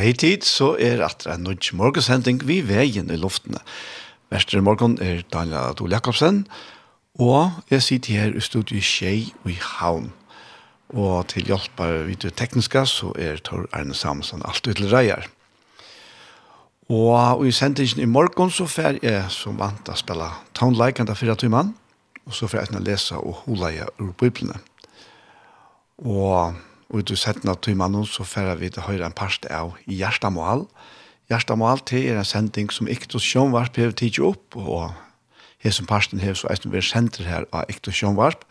Hei tid, så er at en nødt morgenshending vi veien i luftene. Mestre morgen er Daniel Adol Jakobsen, og jeg sitter her i studiet Kjei i Havn. Og til hjelp av videotekniska så er Tor Arne Samson ut til reier. Og i sendingen i morgen så fer jeg som vant å spille Townleikende fyra timen, og så fer jeg å lese og hula jeg ur biblene. Og Og du setter nå til mannen, så færre vi til høyre en parst av Gjerstamål. Gjerstamål til er en sending som Iktus Sjønvarp har tidsi opp, og her som parsten har så er som vi sender her av Iktus Sjønvarp.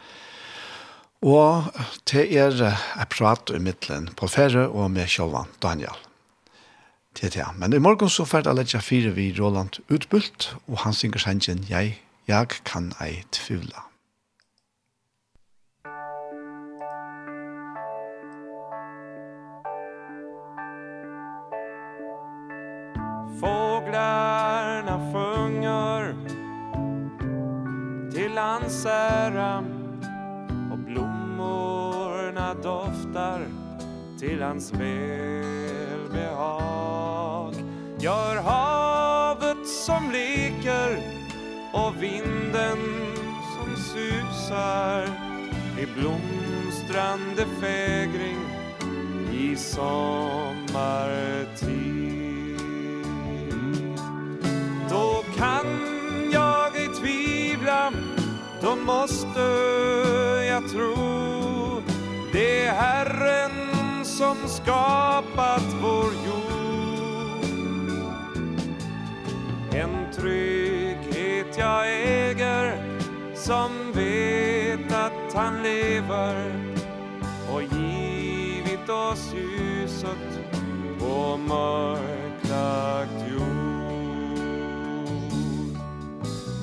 Og til er jeg prater i midtelen på ferie og med Sjølvan Daniel. Til det, Men i morgen så færre jeg lette fire vi Roland Utbult, og han synger sendingen «Jeg, jeg kan ei tvivla». Englands ära och blommorna doftar till hans välbehag. Gör havet som leker och vinden som susar i blomstrande fägring i sommartid. Då kan jag i tvivla Då måste jag tro Det är Herren som skapat vår jord. En trygghet jag äger Som vet att han lever Och givit oss ljuset på mörklagt jord.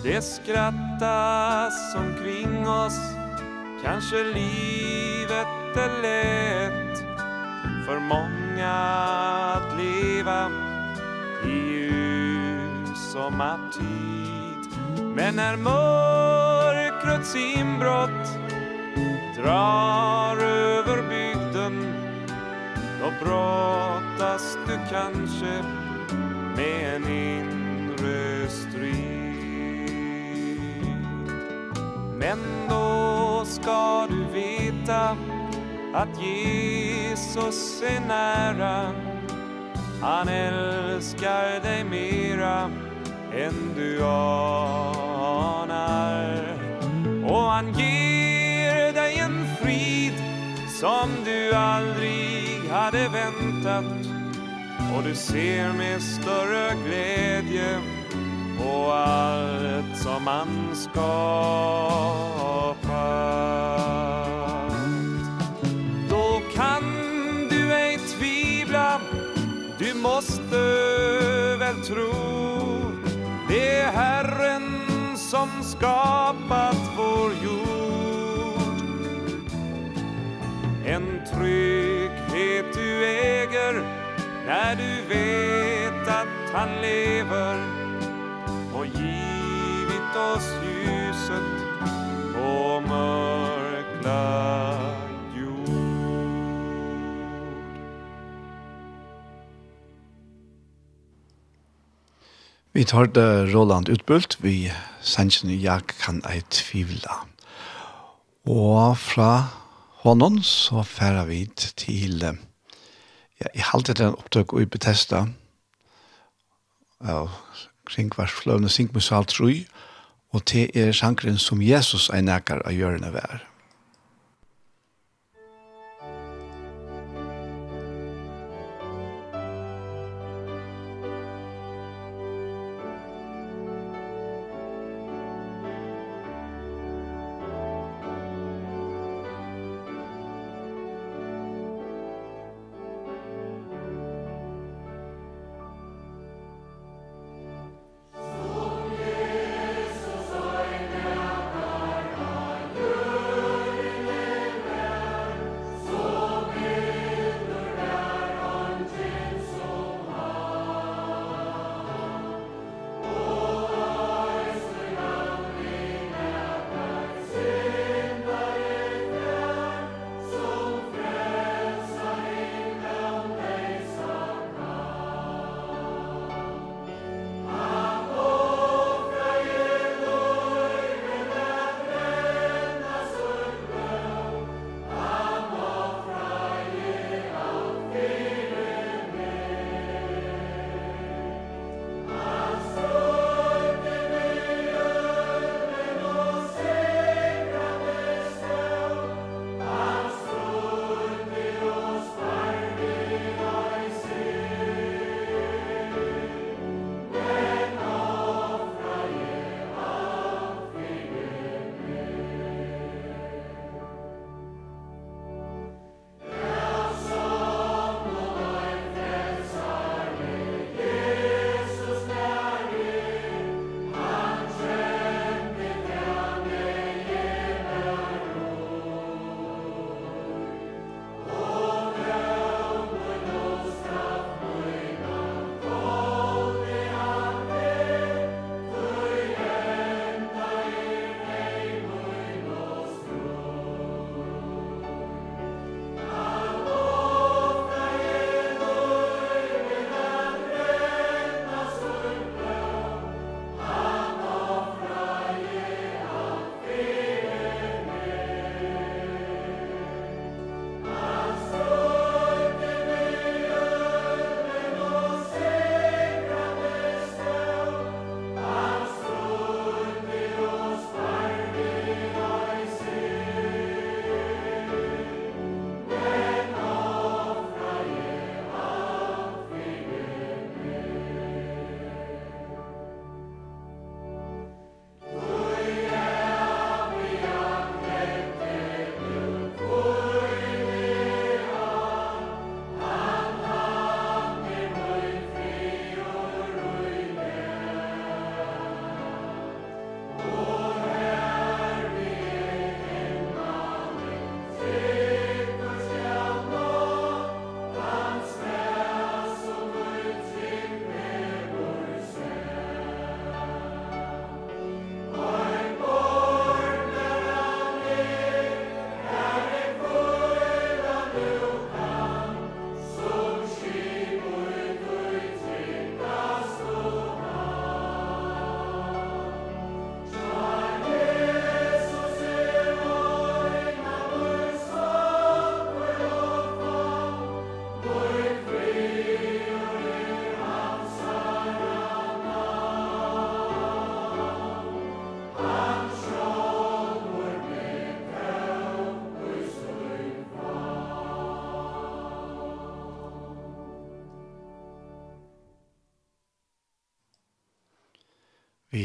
Det skrattas omkring oss Kanske livet är lätt För många att leva I usomartid Men när mörkrets inbrott Drar över bygden Då brottas du kanske Med en inre strid. Men då ska du veta att Jesus är nära. Han älskar dig mera än du anar. Och han ger dig en frid som du aldrig hade väntat. Och du ser med större glädje på allt som han skapat Då kan du ej tvivla, du måste väl tro. Det är Herren som skapat vår jord. En trygghet du äger när du vet att han lever och givit oss ljuset på mörkla jord. Vi tar det Roland utbult, vi sannsyn jeg kan ei tvivla. Og fra honom så færa vi til ja, i den opptøk og i Bethesda, kring versfløvne, sink med salt og te er sjankren som Jesus er nækker av hjørne vær.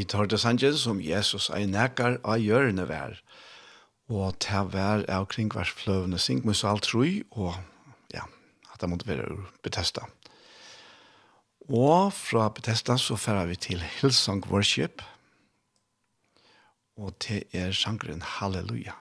vi tar det sannsyn som Jesus er nekker av hjørne vær. Og til vær er kring hver fløvende sink, men så alt tror og ja, at det måtte være Bethesda. Og fra Bethesda så færer vi til Hillsong Worship, og til er sangren Halleluja.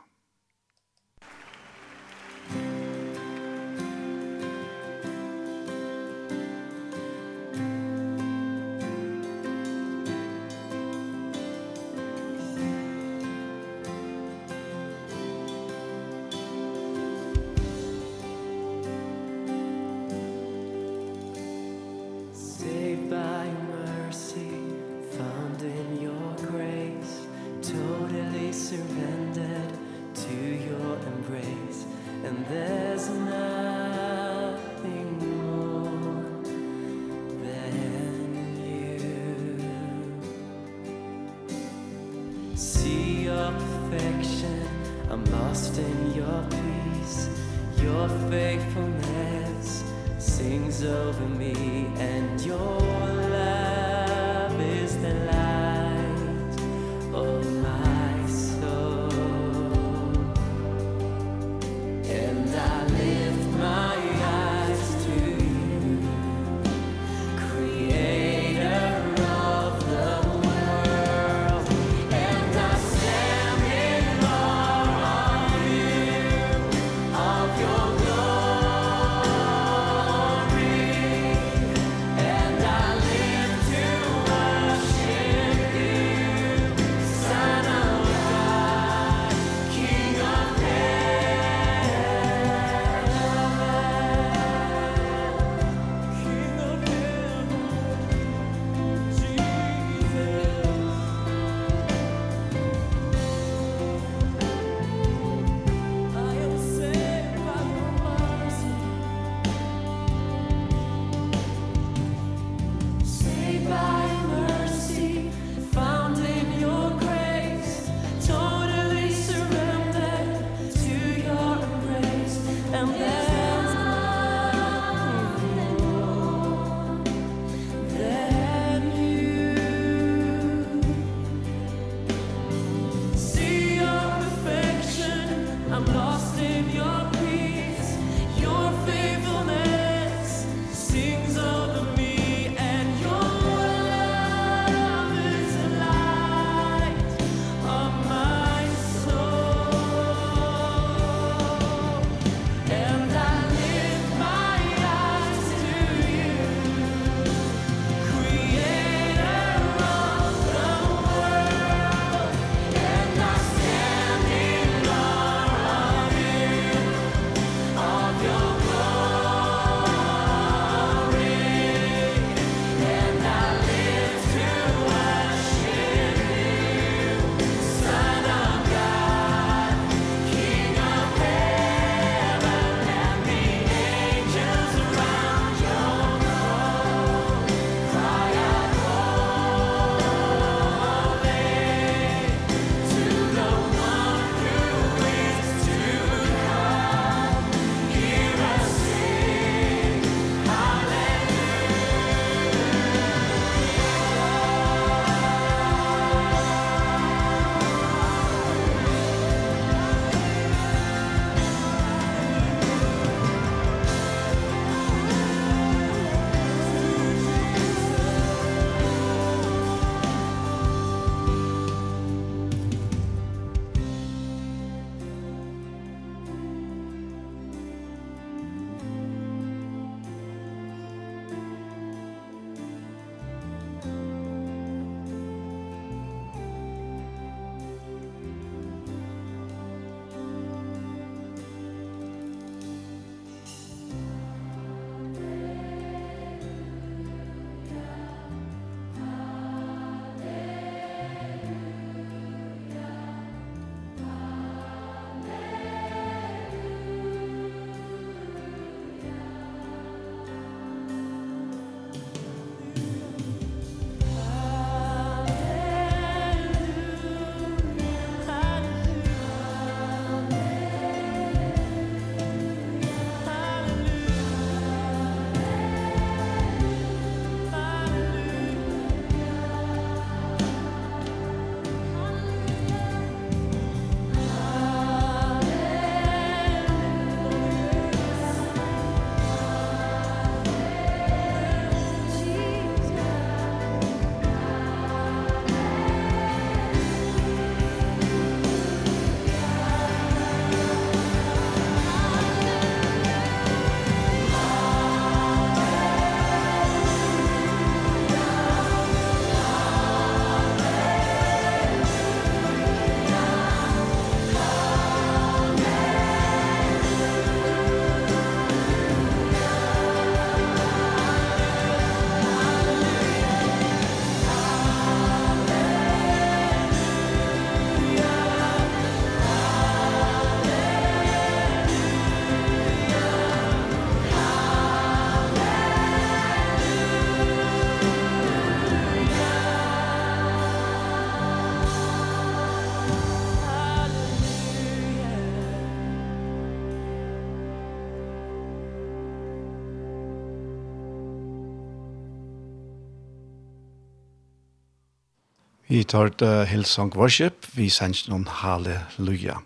Vi tar uh, Hillsong Worship, vi sender noen halleluja.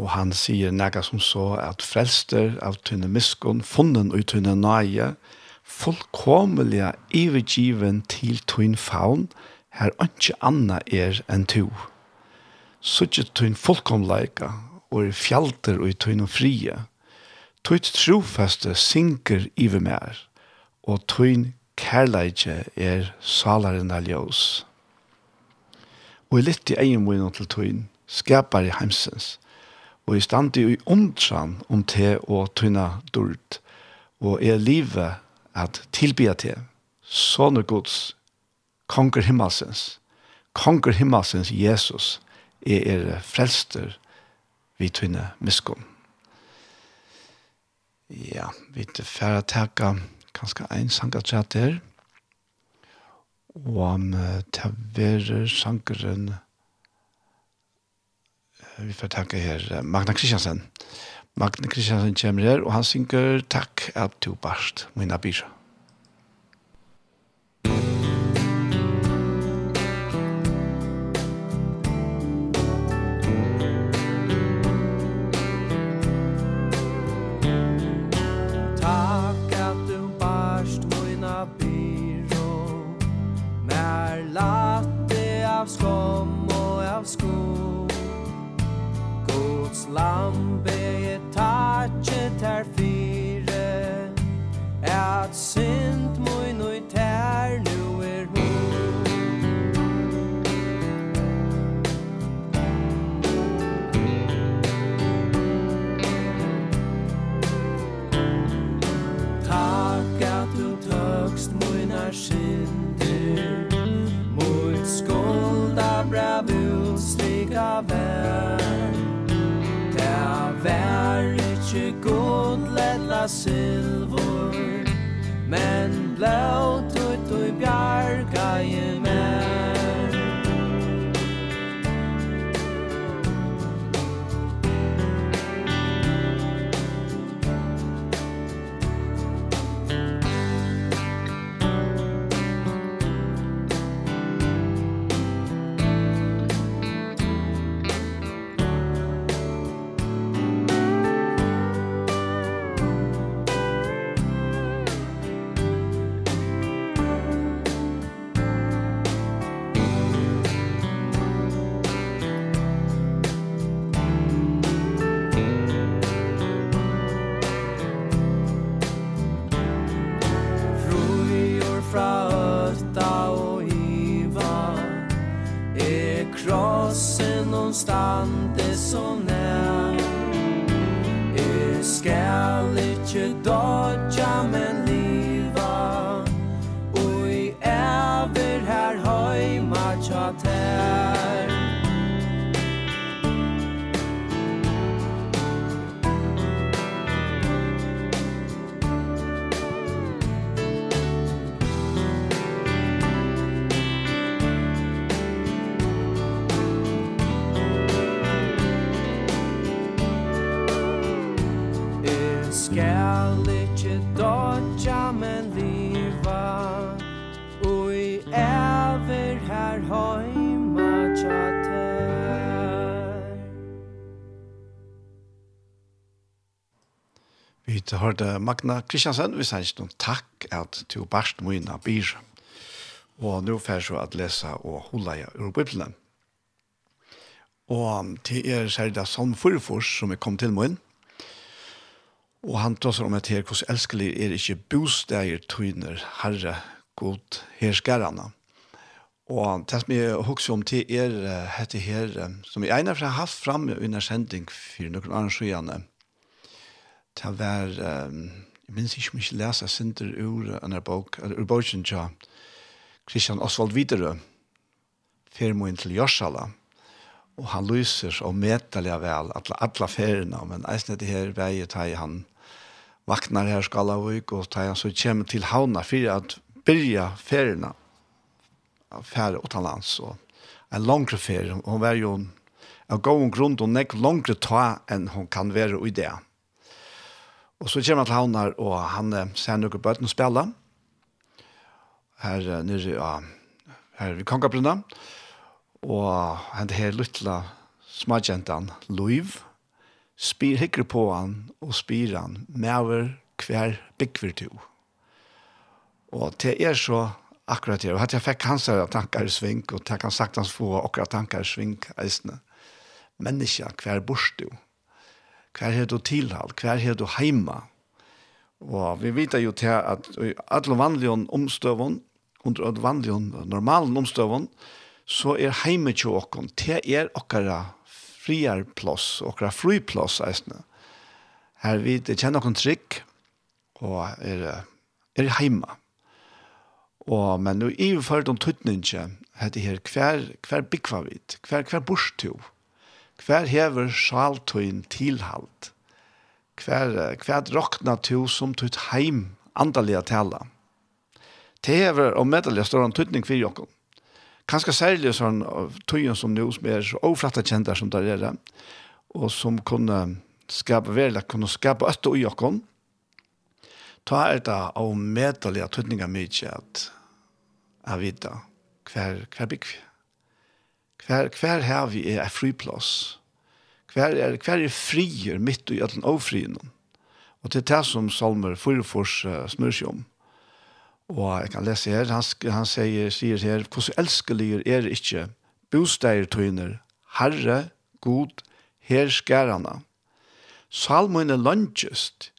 Og han sier nega som så at frelster av tunne miskon, funnen og tunne nøye, fullkomlige ivergiven til tunne faun, her ikke anna er enn to. Suttje tunne fullkomleika, og er fjalter og tunne frie. Tutt trofaste sinker iver mer, og tunne kærleikje er salaren av ljøs og er litt i egen munn til tøyen, skapar i heimsens, og er stand i ondran om te og tøyna dord, og er livet at tilbya te, sånne gods, konger himmelsens, konger himmelsens Jesus, er er frelster vi tøyne miskunn. Ja, vi er ferdig å takke kanskje en sangatræt her og han til være sankeren vi får takke her Magna Kristiansen Magna Kristiansen kommer her og han synger Takk at du barst, mina byra sko Guds lamp er ter fire. Et synd silvor Men blått ut og bjær konstante er så nær. Jeg skal ikke dodja, men liva. Og jeg er her høyma tja tær. hørte Magna Kristiansen, vi sier ikke noen takk at du barst mine byr. Og nå får jeg at lese og holde jeg ur Bibelen. Og til er sier det som forfors som er kom til min. Og han trosser om at her hvordan elskelig er ikke bosteier tøyner herre god herskarene. Og det som jeg husker om til er hette her, som jeg egnet har haft fremme under sending for noen annen skjønne, til å være, jeg minns ikke mye lese sinter ur en bok, ur boken til Christian Oswald Widerøe, fermoen til Jorsala, og han lyser og medelig vel alle, alle ferene, men eisen det her veier til han vaknar her Skalavøk, og til han så kommer til havna for at byrja ferene, fære utenlands, og en langre ferie, og hun var jo av gåen grunn og nek langre ta enn hun kan være i det. Og så kommer han til havnar, og han ser noen bøten og spiller. Her nere, ja, her ved Kongabrunna. Og han her luttla smadjentan, Luiv. spyr hikker på han, og spyr han, mever hver byggver du. Og det er så akkurat det. Og at jeg fikk hans tankar i sving, og det kan sagt hans få akkurat tankar i sving, eisne. Menneska, hver bors du. Hver er du tilhald? Hver er du heima? Og vi vet jo til at i alle vanlige omstøvene, under alle vanlige normalen omstøvene, så er heime til åkken, Det er åkere friarplås, fri friplås, eisne. Her vi kjenner åkken trygg, og er, er heima. Og, men nå i hvert om tøtningen, heter her, hver, hver bygva vid, hver, hver borstøv, Hver hever sjaltøyen tilhalt? Hver, hver rokna to som tøyt heim andalega tala? Det hever og meddelig står en tøytning for jokken. Kanskje særlig sånn tøyen som nå som er så overfrattet kjenter som der er og som kunne skapa verla, kunne skapa øtte og jokken. Ta er det av medalja tøtninga mykje at jeg vet hver, hver bygg. Hver, hver har vi er friplass? Hver er, hver er frier mitt i allan ofrien? Og til det som Salmer Fyrfors uh, snur seg om. Og jeg kan lese her, han, han sier, sier her, hvordan elskelig er ikke bosteier herre, god, her skærene. Salmen er lønnsest,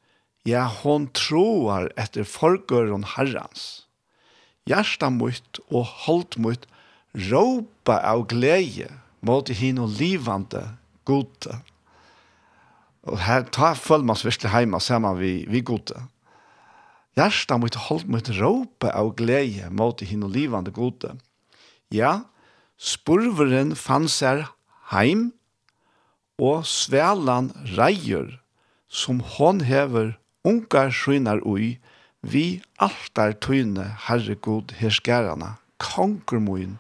ja, hon troar etter forgøren herrens. Hjärsta mot og holdt mot råpa av glede mot hin og livande gode. Og her tar følger man virkelig hjemme sammen vi, vi gode. Hjertet mot ikke holde mot råpa av glede mot hin og livande gode. Ja, spurveren fann seg heim, og svelan reier, som hon hever ungar skynar ui, vi altar tøyne, herregud, herskarana, konkurmoin,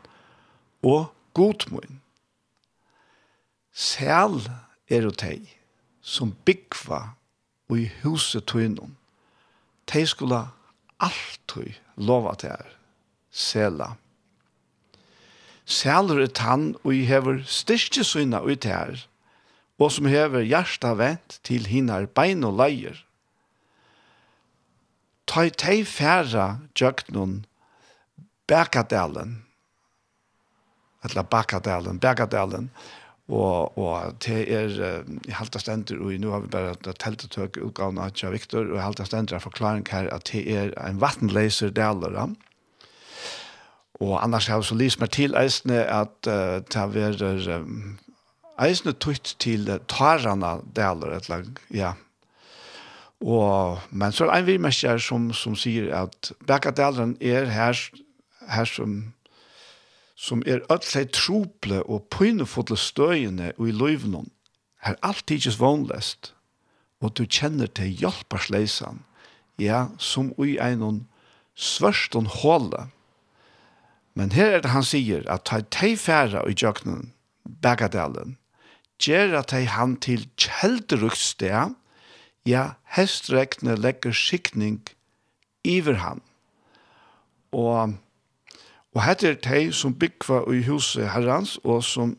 og godmoen. Sel er og tei som byggva og i huset tøynon. Tei skulle alltid lova til her. Sela. Selur er tann og i hever styrke syna ut her, og som hever hjarta vent til hinar bein og leier. Ta i tei færa djøknun Bækadalen, eller Bakadalen, Bergadalen, og, og det er i uh, stender, og nå har vi bare teltetøk utgaven av Tja Viktor, og i halte stender er forklaring her at det er en vattenleiser daler, og annars har vi så lyst meg til eisene at uh, det er um, eisene tøyt til uh, tarana daler, eller ja, Og, men så er det en virmester som, som sier at Bergadalen er her, her som som er alle trople og pynefotle støyene og i løyvnån, er alltid ikke vanlest, og du kjenner til hjelpersleisan, ja, som i en svørst og håle. Men her er det han sier at ta tei færa i jøkkenen, Bagadalen, gjør at tei han til kjelderukssted, ja, hestrekne legger skikning iver han. Og Og hette er de som byggva i huset herrens, og som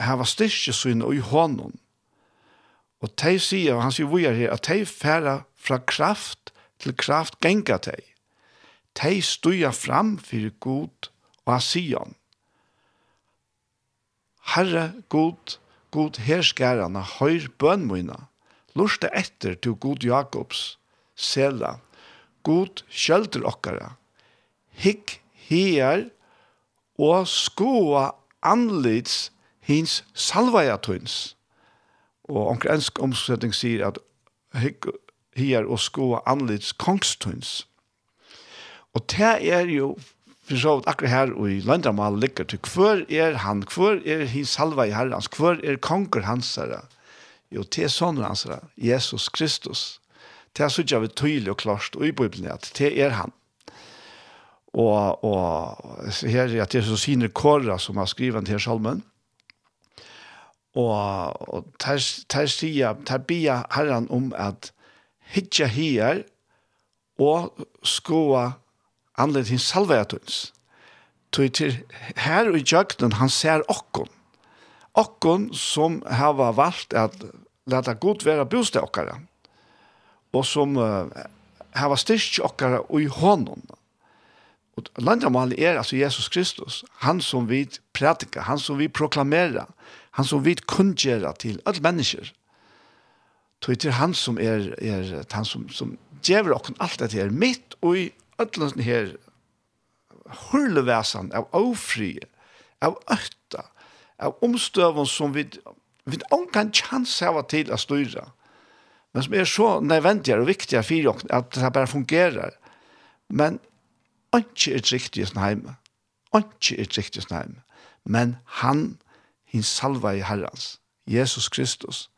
hava styrke syne i hånden. Og de sier, og han sier vi her, at de færa fra kraft til kraft genga de. De stuja fram for god og han sier Herre god, god herskærene, høyr bønmøyna, lurste etter til god Jakobs, sela, god kjølter okkara, hikk her og skoa anlits hins salvajatøins. Og onker ensk omsetning sier at her og skoa anlits kongstøyns. Og det er jo for så vidt akkurat her og i landamal ligger til hver er han, hver er hins salvaja herrans, hver er konger hans herre. Jo, det er sånn hans herra, Jesus Kristus. Det er så ikke vi tydelig og klart og i Bibelen at det er han. Og, og her er det så sine kåre som har skrivet til salmen. Og, og der, der sier, der bier herren om at hitja hier og skoa anledd til salvetens. Tog til her i jøknen han ser okkon. Okkon som har valgt at leta god være bostad okkara. Og som uh, har styrst okkara i honom. Og landamal er altså Jesus Kristus, han som vi prædikar, han som vi proklamerar, han som vi kundgjera til alle mennesker. Så det han som er, er han som, som djever okken alt dette her, mitt og i alle denne her hurlevesan av ofrie, av øtta, av omstøven som vi vi kan chans hava til å styra. Men som er så nødvendigere og viktigere for oss, at det bare fungerer. Men ikke er trygt i sin heime. Ikke er trygt i sin heime. Men han, hin salva i herrens, Jesus Kristus,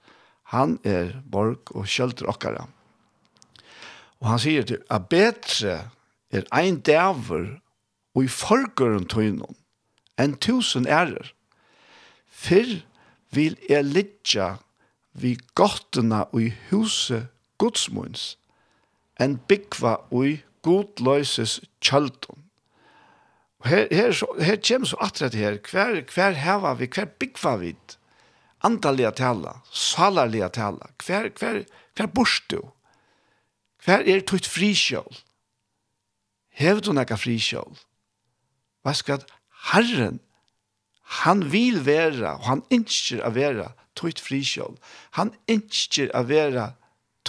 han er borg og kjølter okkara. Og han sier til, at betre er ein dæver og i forgøren tøynon, enn tusen ærer. Fyr vil jeg litja vi gottena og i huset godsmunds, enn byggva og i god løses kjølton. Og her, her, her kommer så atret her, hver, hver heva vi, hver byggva vi, antallega tala, salarlega tala, hver, hver, hver borstu, hver er tutt frikjål, hever du nekka frikjål, hva skal Herren, han vil vera, og han ønsker å vera, tutt frikjål, han ønsker å vera,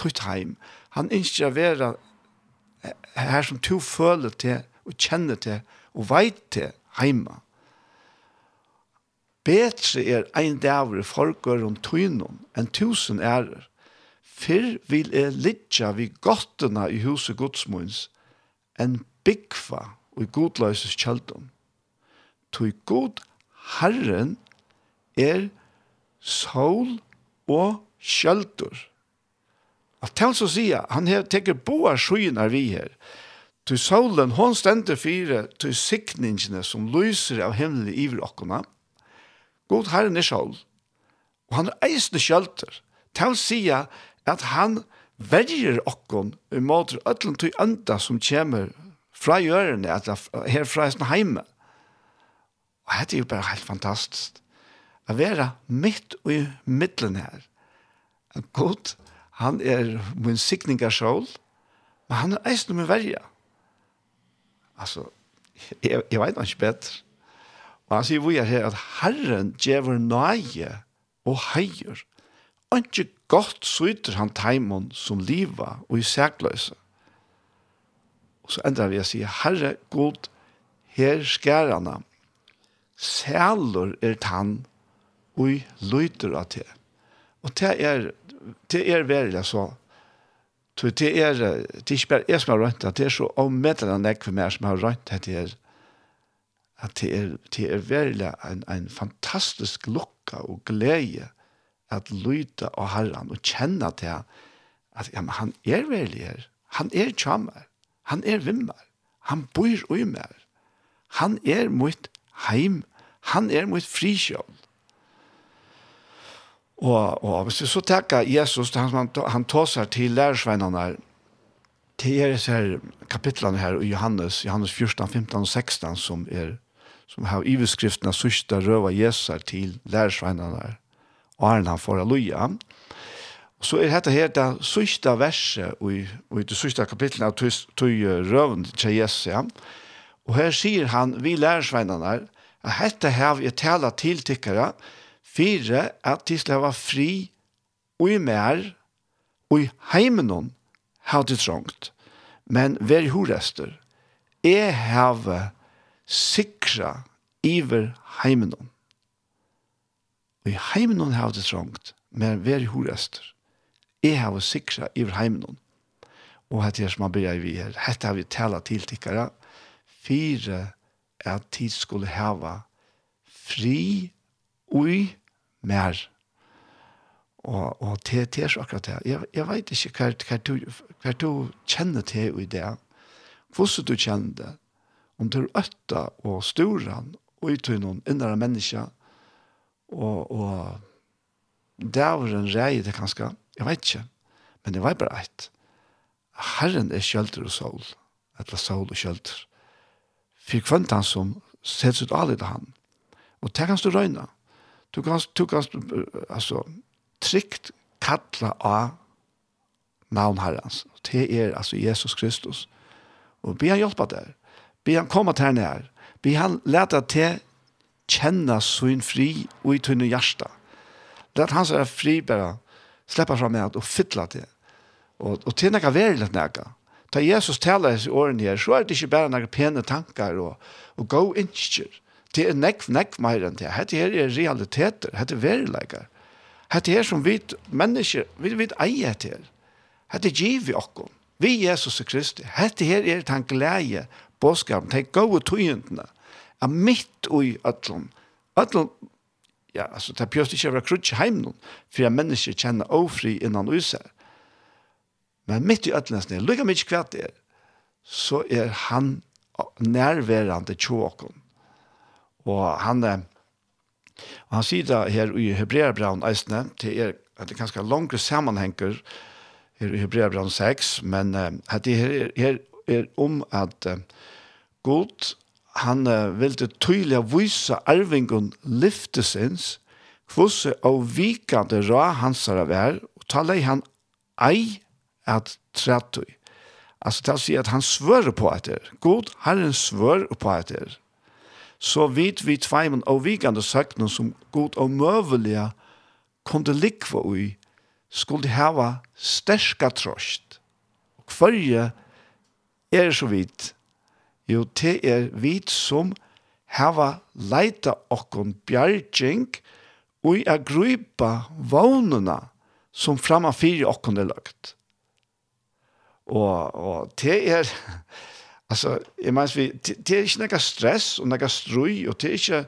tutt heim, han innskjer a vera, her som to føler til, og kjenner til, og veit til heima. Betre er ein dæver i folker om tøynom enn tusen ærer. Fyr vil er litja vi gottena i huset godsmunds enn byggva og i godløses kjeldom. Tøy god Herren er sol og kjeldur. Alt han så sier, han har tekket boa skjøyner vi her. Til solen, hon stender fire, til sikningene som lyser av himmelen i okkona. God herren er sol, og han er eisende kjølter. Til sier at han verger okkon i måter ødelen til anda som kommer fra hjørne, at her fra sin heime. Og det er jo bare helt fantastisk. Å være midt i middelen her. At god herren han er min sikningarsål, men han er eisen min verja. Altså, jeg, jeg vet ikke bedre. Og han sier vi er her at Herren djever nøye og heier. Og ikke godt syter han teimon som liva og i sækløse. Og så endrar vi å si, Herre, god, her skærana, sælur er tann og lyter av te. Og te er det er veldig så. Det er, det er ikke bare jeg som har rønt det, det er så ommettelig enn jeg for meg som har rønt det her, at det er, det er veldig en, en fantastisk lukka og glede at lyde av Herren og kjenne til at ja, men han er veldig her. Han er kjammer. Han er vimmer. Han bor i mer. Han er mot heim. Han er mot frikjøl. Og, og hvis vi så tenker Jesus, han, han tar seg til lærersveinene her, til er disse her kapitlene her i Johannes, Johannes 14, 15 og 16, som er som har iveskriftene sørste røva Jesus til lærersveinene her, og han han får alloja. Og så er dette her det sørste verset, i, i det sørste kapitlene av tog røven til Jesus, ja. og her sier han, vi lærersveinene her, at dette her vi taler til tikkere, fire at de skal være fri og i mer, og i heimen noen har de trångt. Men vær horester, jeg har sikra iver heimen noen. Og i heimen noen har de trångt, men vær horester, jeg har sikra iver heimen noen. Og hette her som han begynner vi her, hette har vi tala til tikkara, fyre at tid skulle hava fri ui mer. Og, og til, til er akkurat det. Jeg, jeg vet ikke hva, hva, du, hva du kjenner til i det. Hvordan du kjenner det. Om du er øtta og storan og ut til noen innere mennesker. Og, og det var en rei det kanskje. Jeg vet ikke. Men det var bare et. Herren er kjølter og sol. Eller sol og kjølter. For kvant som sett ut av han. Og det kan du røyne. Du kan, du kan altså, trygt kalla av navn herrens. Det er altså Jesus Kristus. Og be han hjelpa der. Be han komme til henne her. Be han leta til kjenne sin fri og i tunne hjärsta. Let hans er fri bare släppa fram med og fylla til. Og, og til nekka verilig nekka. Da Jesus taler i åren her, så er det ikke bare noen pene tankar og, og gå innskjør det er nekv, nekv meir enn det. Hette her er realiteter, hette er verilegar. Hette her som vi mennesker, vi vet eier hette her. Hette er giv i okkom. Vi Jesus og Kristi. Hette her er den gleie båskapen, den gode tøyentene, Er mitt ui ötlun. Ötlun, ja, altså, det er pjøst ikke å være krutsk heim noen, for jeg mennesker kjenner ofri innan user. Men mitt i ötlun, lukka mykje kvart er, så er han nærværende tjåkon Og han, og han sier det her i Hebreabraun eisne, det er, at det er ganske langere sammenhenger her i Hebreabraun 6, men uh, at det her, her er om at uh, God, han uh, ville tydelig vise arvingen lyftesins, kvosse av vikande ra hansara vær, og tala i han ei at trettøy. Altså, det å si at han svører på etter. God har en svør på etter så vidt vi tveimen og vikande søknen som god og møvelige kunde likva ui, skulle hava sterska trost. Og hverje er så vidt, jo te er vidt som hava leita okkon bjergjeng ui a grupa vånuna som framan fyrir okkon er lagt. Og, og te er Altså, jeg mener, vi det er ikke några stress og några ströj og det er ikke,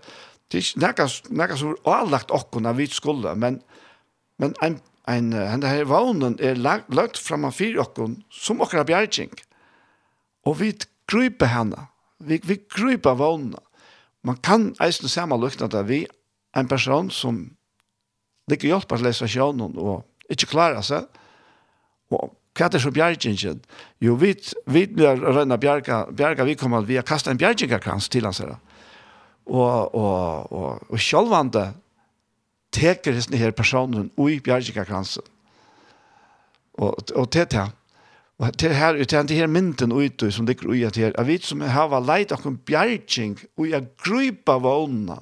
det er ikke några några som er avlagt och av vi skulle men men en en en, där vånen er lagt lagt fram av fyra och som och har bjärging. Och vi kryper henne. Vi vi kryper vånen. Man kan eisen samma lukna at vi en person som ligger hjelp att läsa sjön och inte klarar sig. Och Hva er det så bjergjingen? Jo, vi, vi blir rønne bjerga, bjerga, vi kommer at vi har kastet en bjergjengerkrans til hans her. Og, og, og, og sjølvande teker denne her personen ui bjergjengerkransen. Og, og til det Og til her, til den her mynden ute som ligger ui at her, er vi som jeg har leit okkur bjergjeng ui a grupa vågna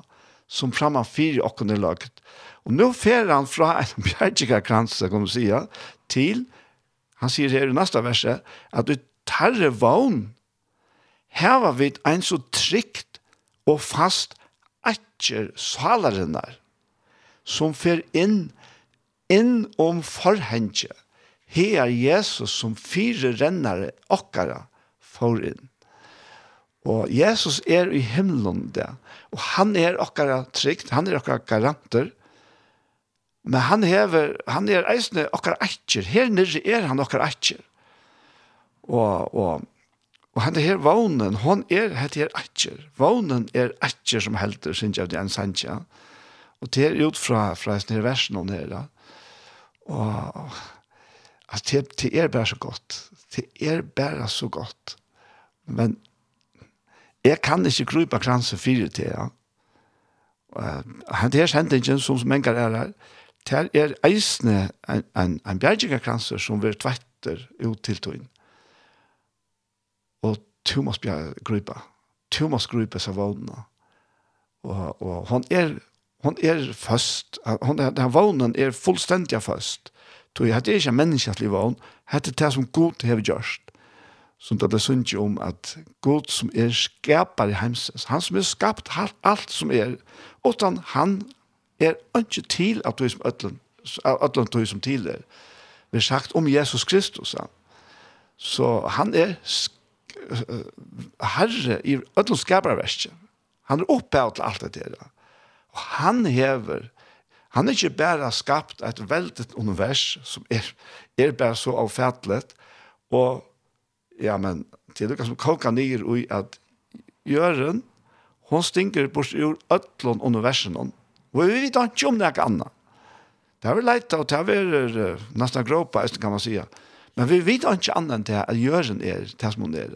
som framan fyri okkur er lagt. Og nå fer han fra en bjergjengerkrans, kan man sige, til Han sier her i neste verset at du tarre vogn. Heva vid ein så trygt og fast atjer salarinnar som fer inn inn om forhenge her Jesus som fire rennare okkara for inn. Og Jesus er i himmelen der, og han er okkara trygt, han er okkara garanter, Men han hever, han er eisne okkar atjer, Her nirri er han okkar atjer. Og, og, og han her vånen, hon er hette her atjer. Vånen er atjer som helder, synes jeg, det er en sanja. Og det er ut fra, fra eisne her versen og nere. Og altså, det, det er bare så godt. Det er bare så godt. Men jeg kan ikke krypa kransen fyrir til, ja. Uh, han her sendingen som som er her, Det er eisne en, en, en bjergjengakranser som vil tvetter ut til tøyen. Og du må grupa. Du må grupa seg vågna. Og, og hon er hon er fast. Hon er, den vågnen er fullstendig fast. Så det er ikke menneskelig vågn. Hette det som Gud har gjort. Som det er sunt om at Gud som er skapar i heimses. Han som er skapt alt som er. Utan han er ikke til at du som ødlen, ødlen du som tidligere, vi har sagt om Jesus Kristus. Ja. Så han er herre i ødlen skaperverket. Han er opphavet til alt det der. Og han hever, han er ikke bare skapt et veldig univers som er, er bare så avfettelig, og ja, men til det som koka ned i at Jøren, hon stinker bort ur ødlen universen, Og vi vet ikke om det er annet. Det er vel leit, og det er vel uh, nesten gråpa, kan man sige. Men vi vet ikke annet enn det at jøren er det som hun er.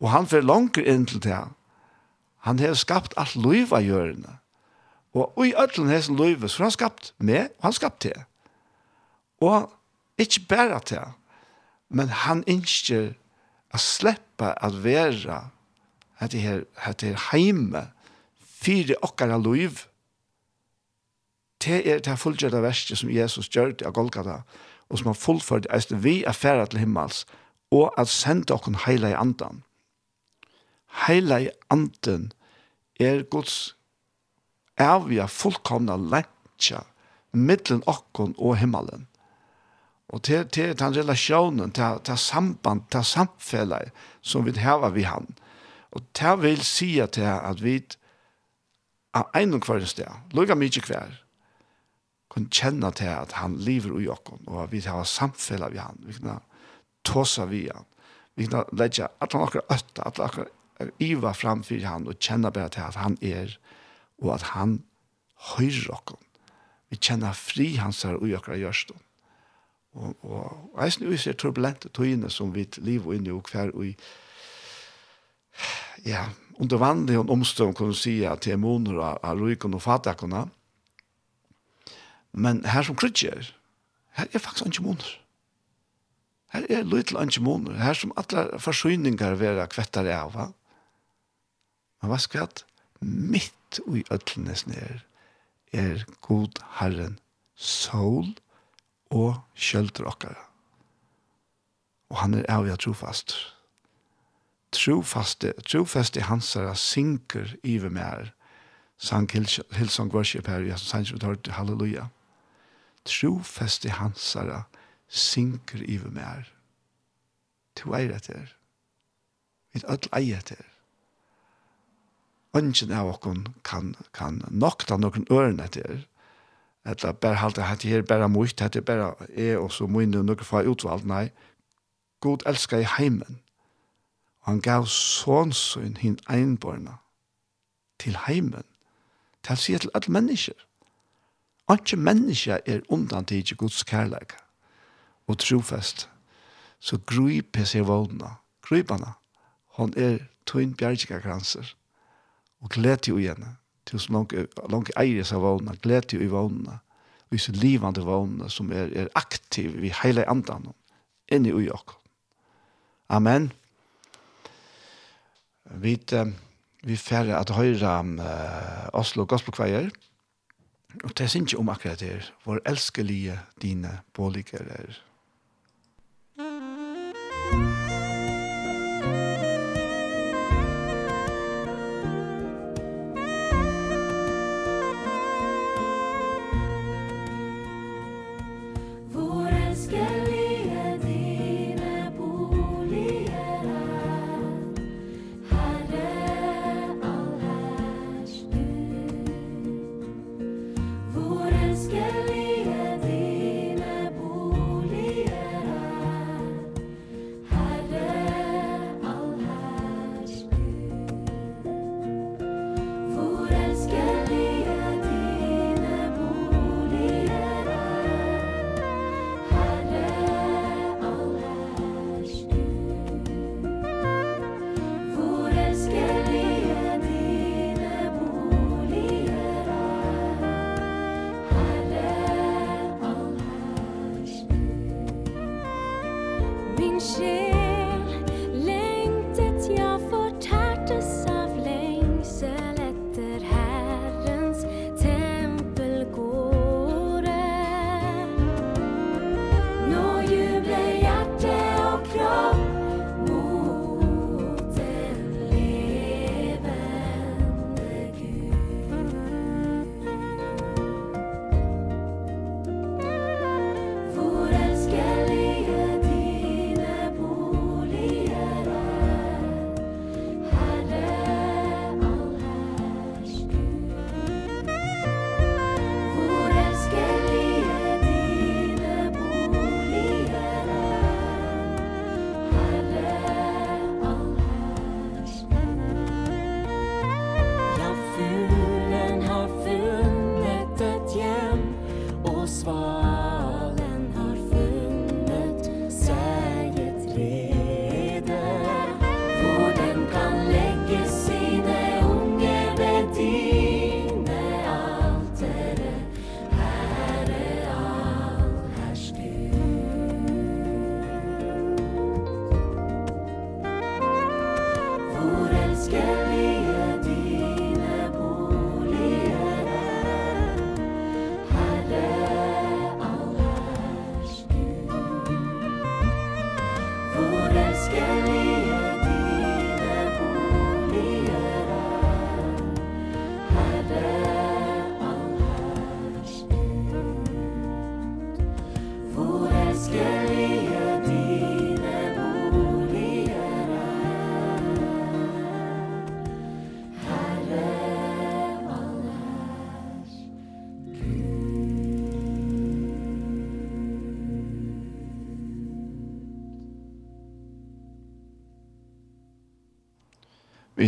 Og han får langt inn til det. Han har skapt alt liv av jørene. Og, i ødelen hans liv, så har han skapt meg, og han skapt det. Og ikke bare det, men han ønsker å slippe å være at det her, at det her heime, fire okkara liv, det er det fullgjørte verset som Jesus gjør til Golgata, og som har fullført det, vi er ferdig til himmels, og at sende okken heila i andan. Heila i andan er Guds avvia fullkomna lentja mittlen okken og himmelen. Og til, til den relasjonen, til, til samband, til samfellet som vi har vi han. Og til vil si til at vi er en og hver sted, lukka mykje hver, kan kjenne til at han lever i okken, og vi har samfunnet vi han, vi kan tåse vi han, vi kan legge at han akkurat øtta, at han akkurat iva framfyr han, og kjenne bare til at han er, og at han høyrer okken. Vi kjenner fri hans her i akkurat gjørstånd. Og, og jeg synes vi ser turbulente togene som vi lever inne og hver og ja, under vanlige omstånd kan du si at det er måneder av røyken og fatakene, Men her som krydger, her er faktisk ikke måneder. Her er lytel ikke måneder. Her som alle forsyninger vera kvettere av. Va? Men hva skal jeg mitt i øtlenes ned er god Herren sol og kjølter okkara. Og han er av jeg trofast. Trofaste, trofaste hans synker iver mer, her. Sang Hillsong Worship her, jeg sang som vi tar til halleluja. Halleluja trofeste hansara synker i mer. To eier etter. Vi er alle eier etter. Ønsken av okken kan, kan nokta noen øren etter. Eller bare halte at det er bare mot, hatt her, bare er og så må inn noen fra utvalgt. Nei, God elsker i heimen. Og han gav sånn sånn hin einborna til heimen. Til å si til alle mennesker Anki menneska er undan tidsi Guds kærleik og trofest. Så gruipe seg vågna, gruipana. Hon er tøyn bjergjegakranser. Og gled jo igjen, til så langt eier seg vågna, gled jo i vågna. Vi så livande vågna som er, er aktiv i hele andan inni ui okk. Amen. Vi, vi færre at høyra uh, Oslo Gospelkveier. Amen Og det er ikke om akkurat det, vår elskelige dine påliker er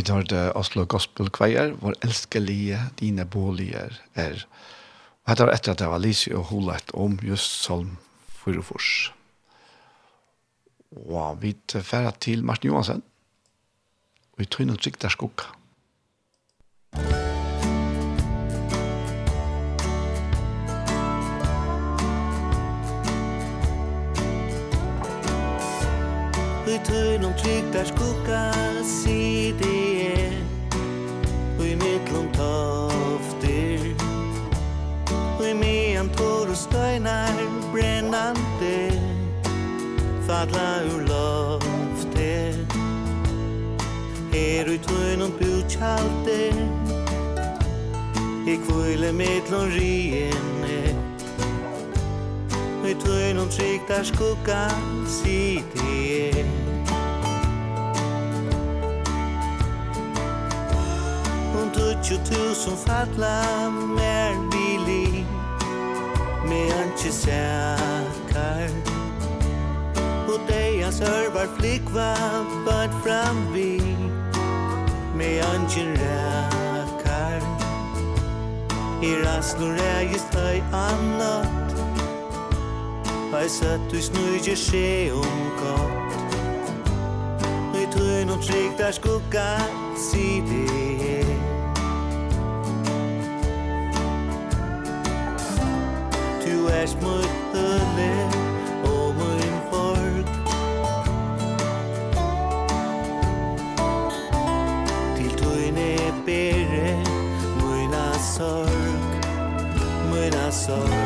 Vi tar det Oslo Gospel Choir, vår elskelige, dine boliger er. Og dette var etter at det var Lise og Holet om just Salm Fyrofors. Og vi tar til Martin Johansen, og vi tror og trygg der skukka. tøynum trygdar skugga sidi er Og i mittlum toftir Og i mian tor og støynar brennandi. Fadla ur lofti Er i tøynum bjutjaldi I kvile mittlum riene Og i tøynum trygdar skugga sidi er Tjo tusen fatla mer vili Me anki säkar Og deia hans flikva Bad fram vi Me anki räkar I raslu är just annat Hei satt du snurger se om gott. Nøy trøyn og trygg der skugga Sidi Flash mot det och min til Till tøyne bere Møyna sorg Møyna sorg.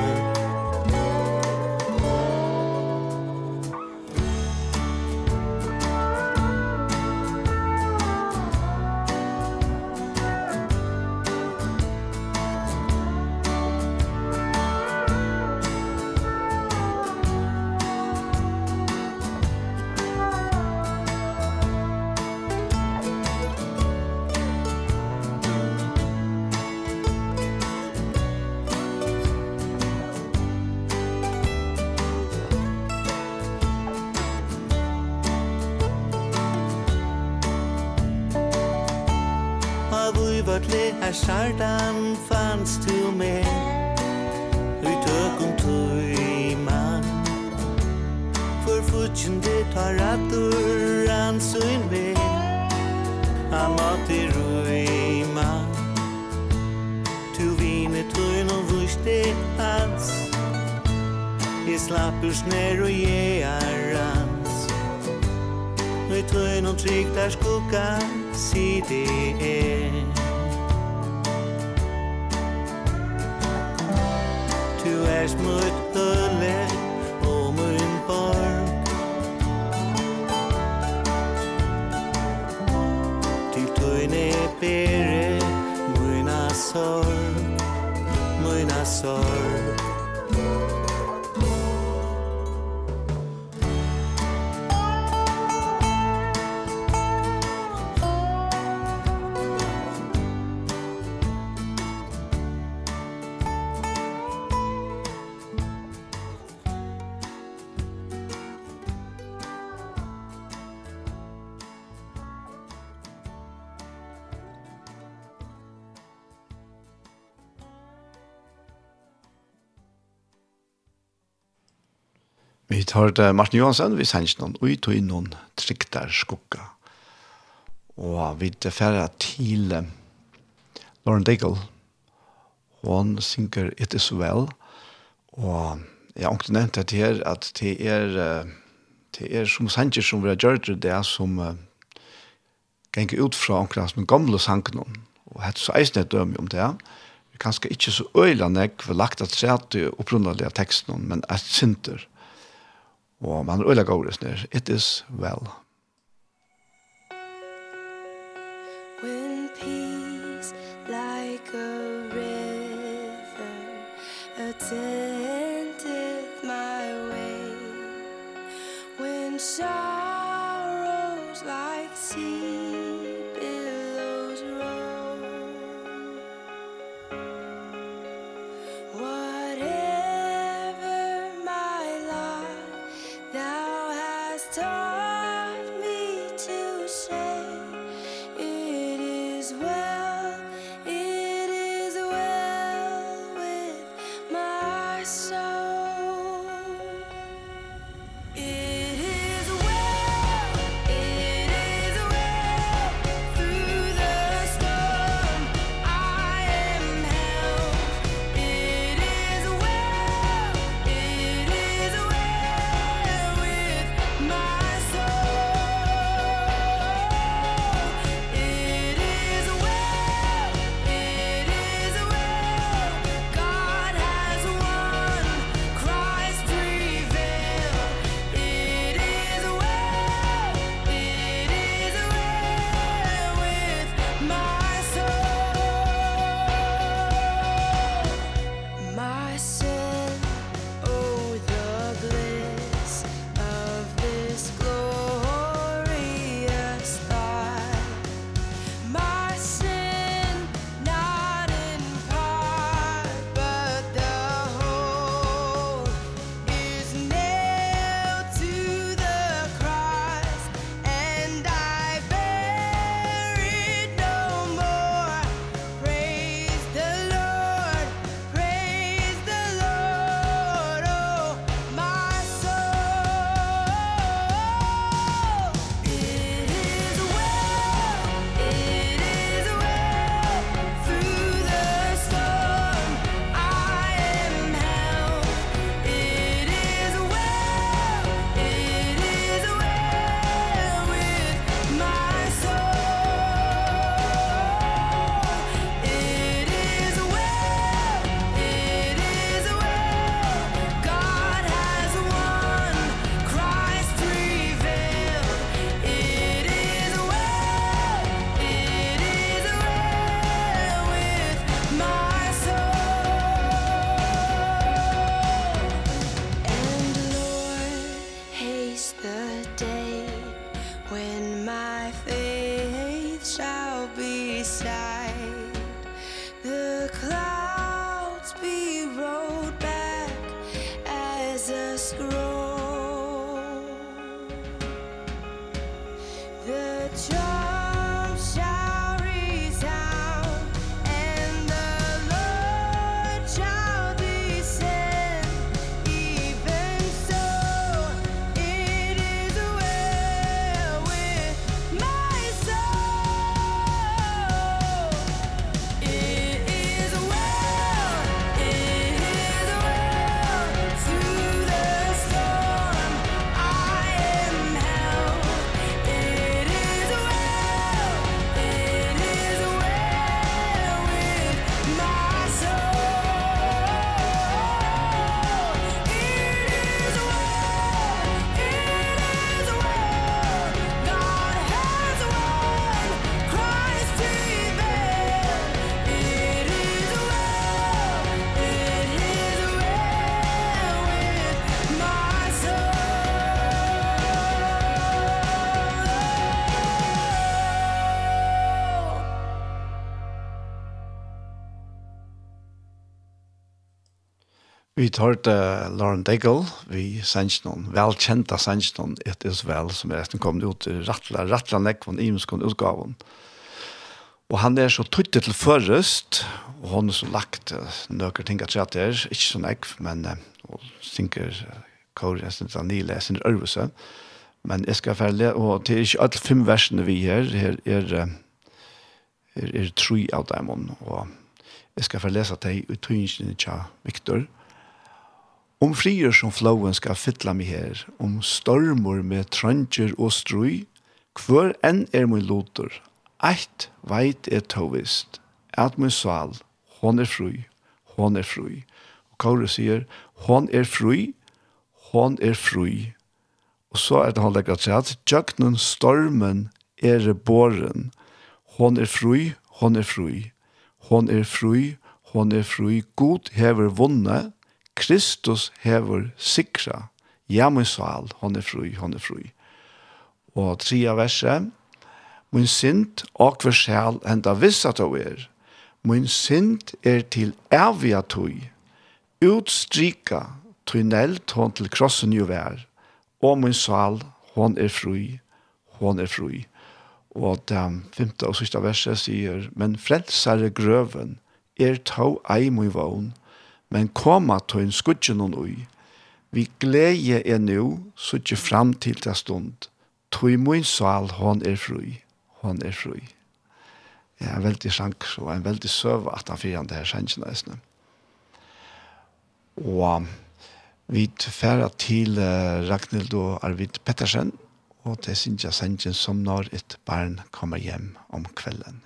hørte Martin Johansen, vi sendte noen ut og inn noen trikter skukka. Og vi færre til Lauren Daigle. Hun synger It Is Well. Og jeg har ikke nevnt det her, at det er, det er som sanger som vi har gjort det, det er som uh, ganger ut fra omkring som gamle sangen. Og hette så eisende et døme om det. Det kanskje ikke så øyla nek, for lagt at sete opprunnelig av teksten, men et synder. Og man øyla gårdes nir, it is well. When peace like a river attendeth my way When shine Vi tar til Lauren Degel, vi sender noen velkjente sender noen et Israel som er resten kommet ut i Rattla, Rattla Nekvon, Imeskon utgaven. Og han er så tuttet til først, og han er så lagt noen ting at det er, ikke så nekv, men og synker Kåre, jeg synes han nile, jeg synes Ørvese. Men jeg skal ferdig, og det er ikke alle fem versene vi her, her er, er, er, er tre av dem, og jeg skal ferdig lese til i tøyngene til Victor, og Om frier som flåen skal fytla mi her, om stormor med tranger og strøy, hver enn er min loter, eit veit er tovist, at min sval, hon er fru, hon er fru. Og Kaure sier, hon er fru, hon er fru. Og så er det han legger til at tjøkkenen stormen er båren, hon er fru, hon er fru, hon er fru, hon er fru, god hever vunnet, Kristus hever sikra, ja min sal, hon er fru, hon er fru. Og tria verset, min sint og hver sjal enda vissa to er, min sint er til evia tui, utstrika tunnelt hon til krossen jo vær, og min sal, hon er fru, hon er fru. Og det femte og sista verset sier, men frelsare grøven er tau ei min vogn, men koma til en skudgen og ui. Vi gleder er nå, suttje fram til det stund. Tøy min sal, hon er fri. Hon er fri. Ja, er en veldig sjank, og en veldig søv at han fyrer det her sjanken nesten. Og vi færa til Ragnhild og Arvid Pettersen, og det synes jeg sjanken som når et barn kommer hjem om kvelden.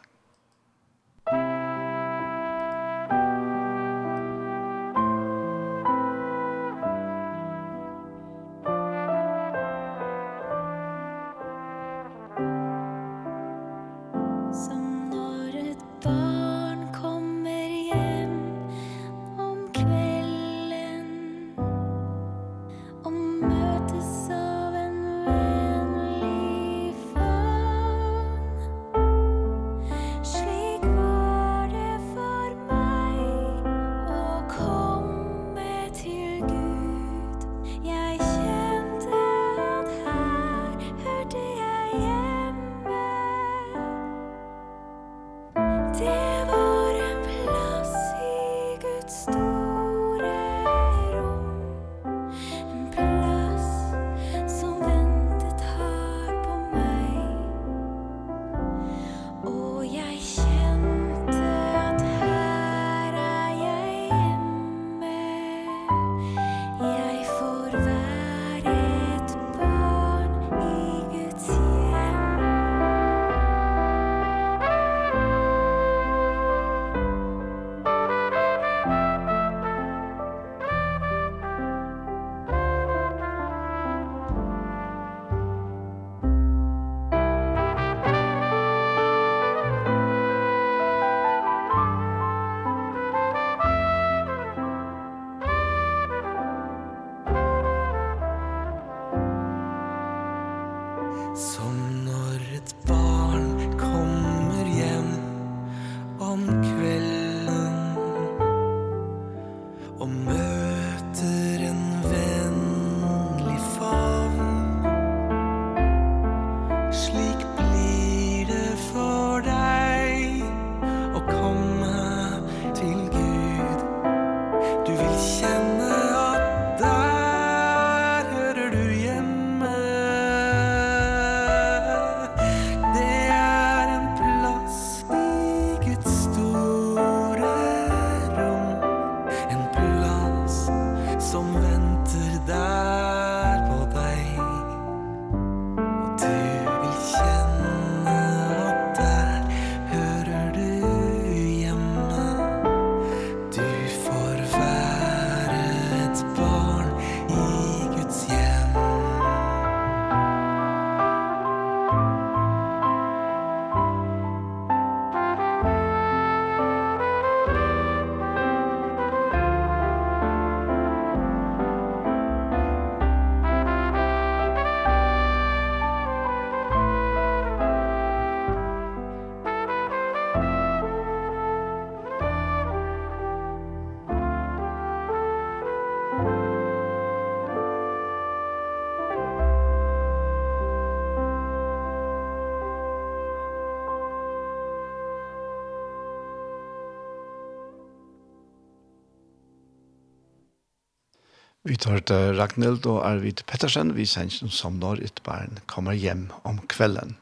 Vi tar til Ragnhild og Arvid Pettersen, vi sender som når et barn kommer hjem om kvelden.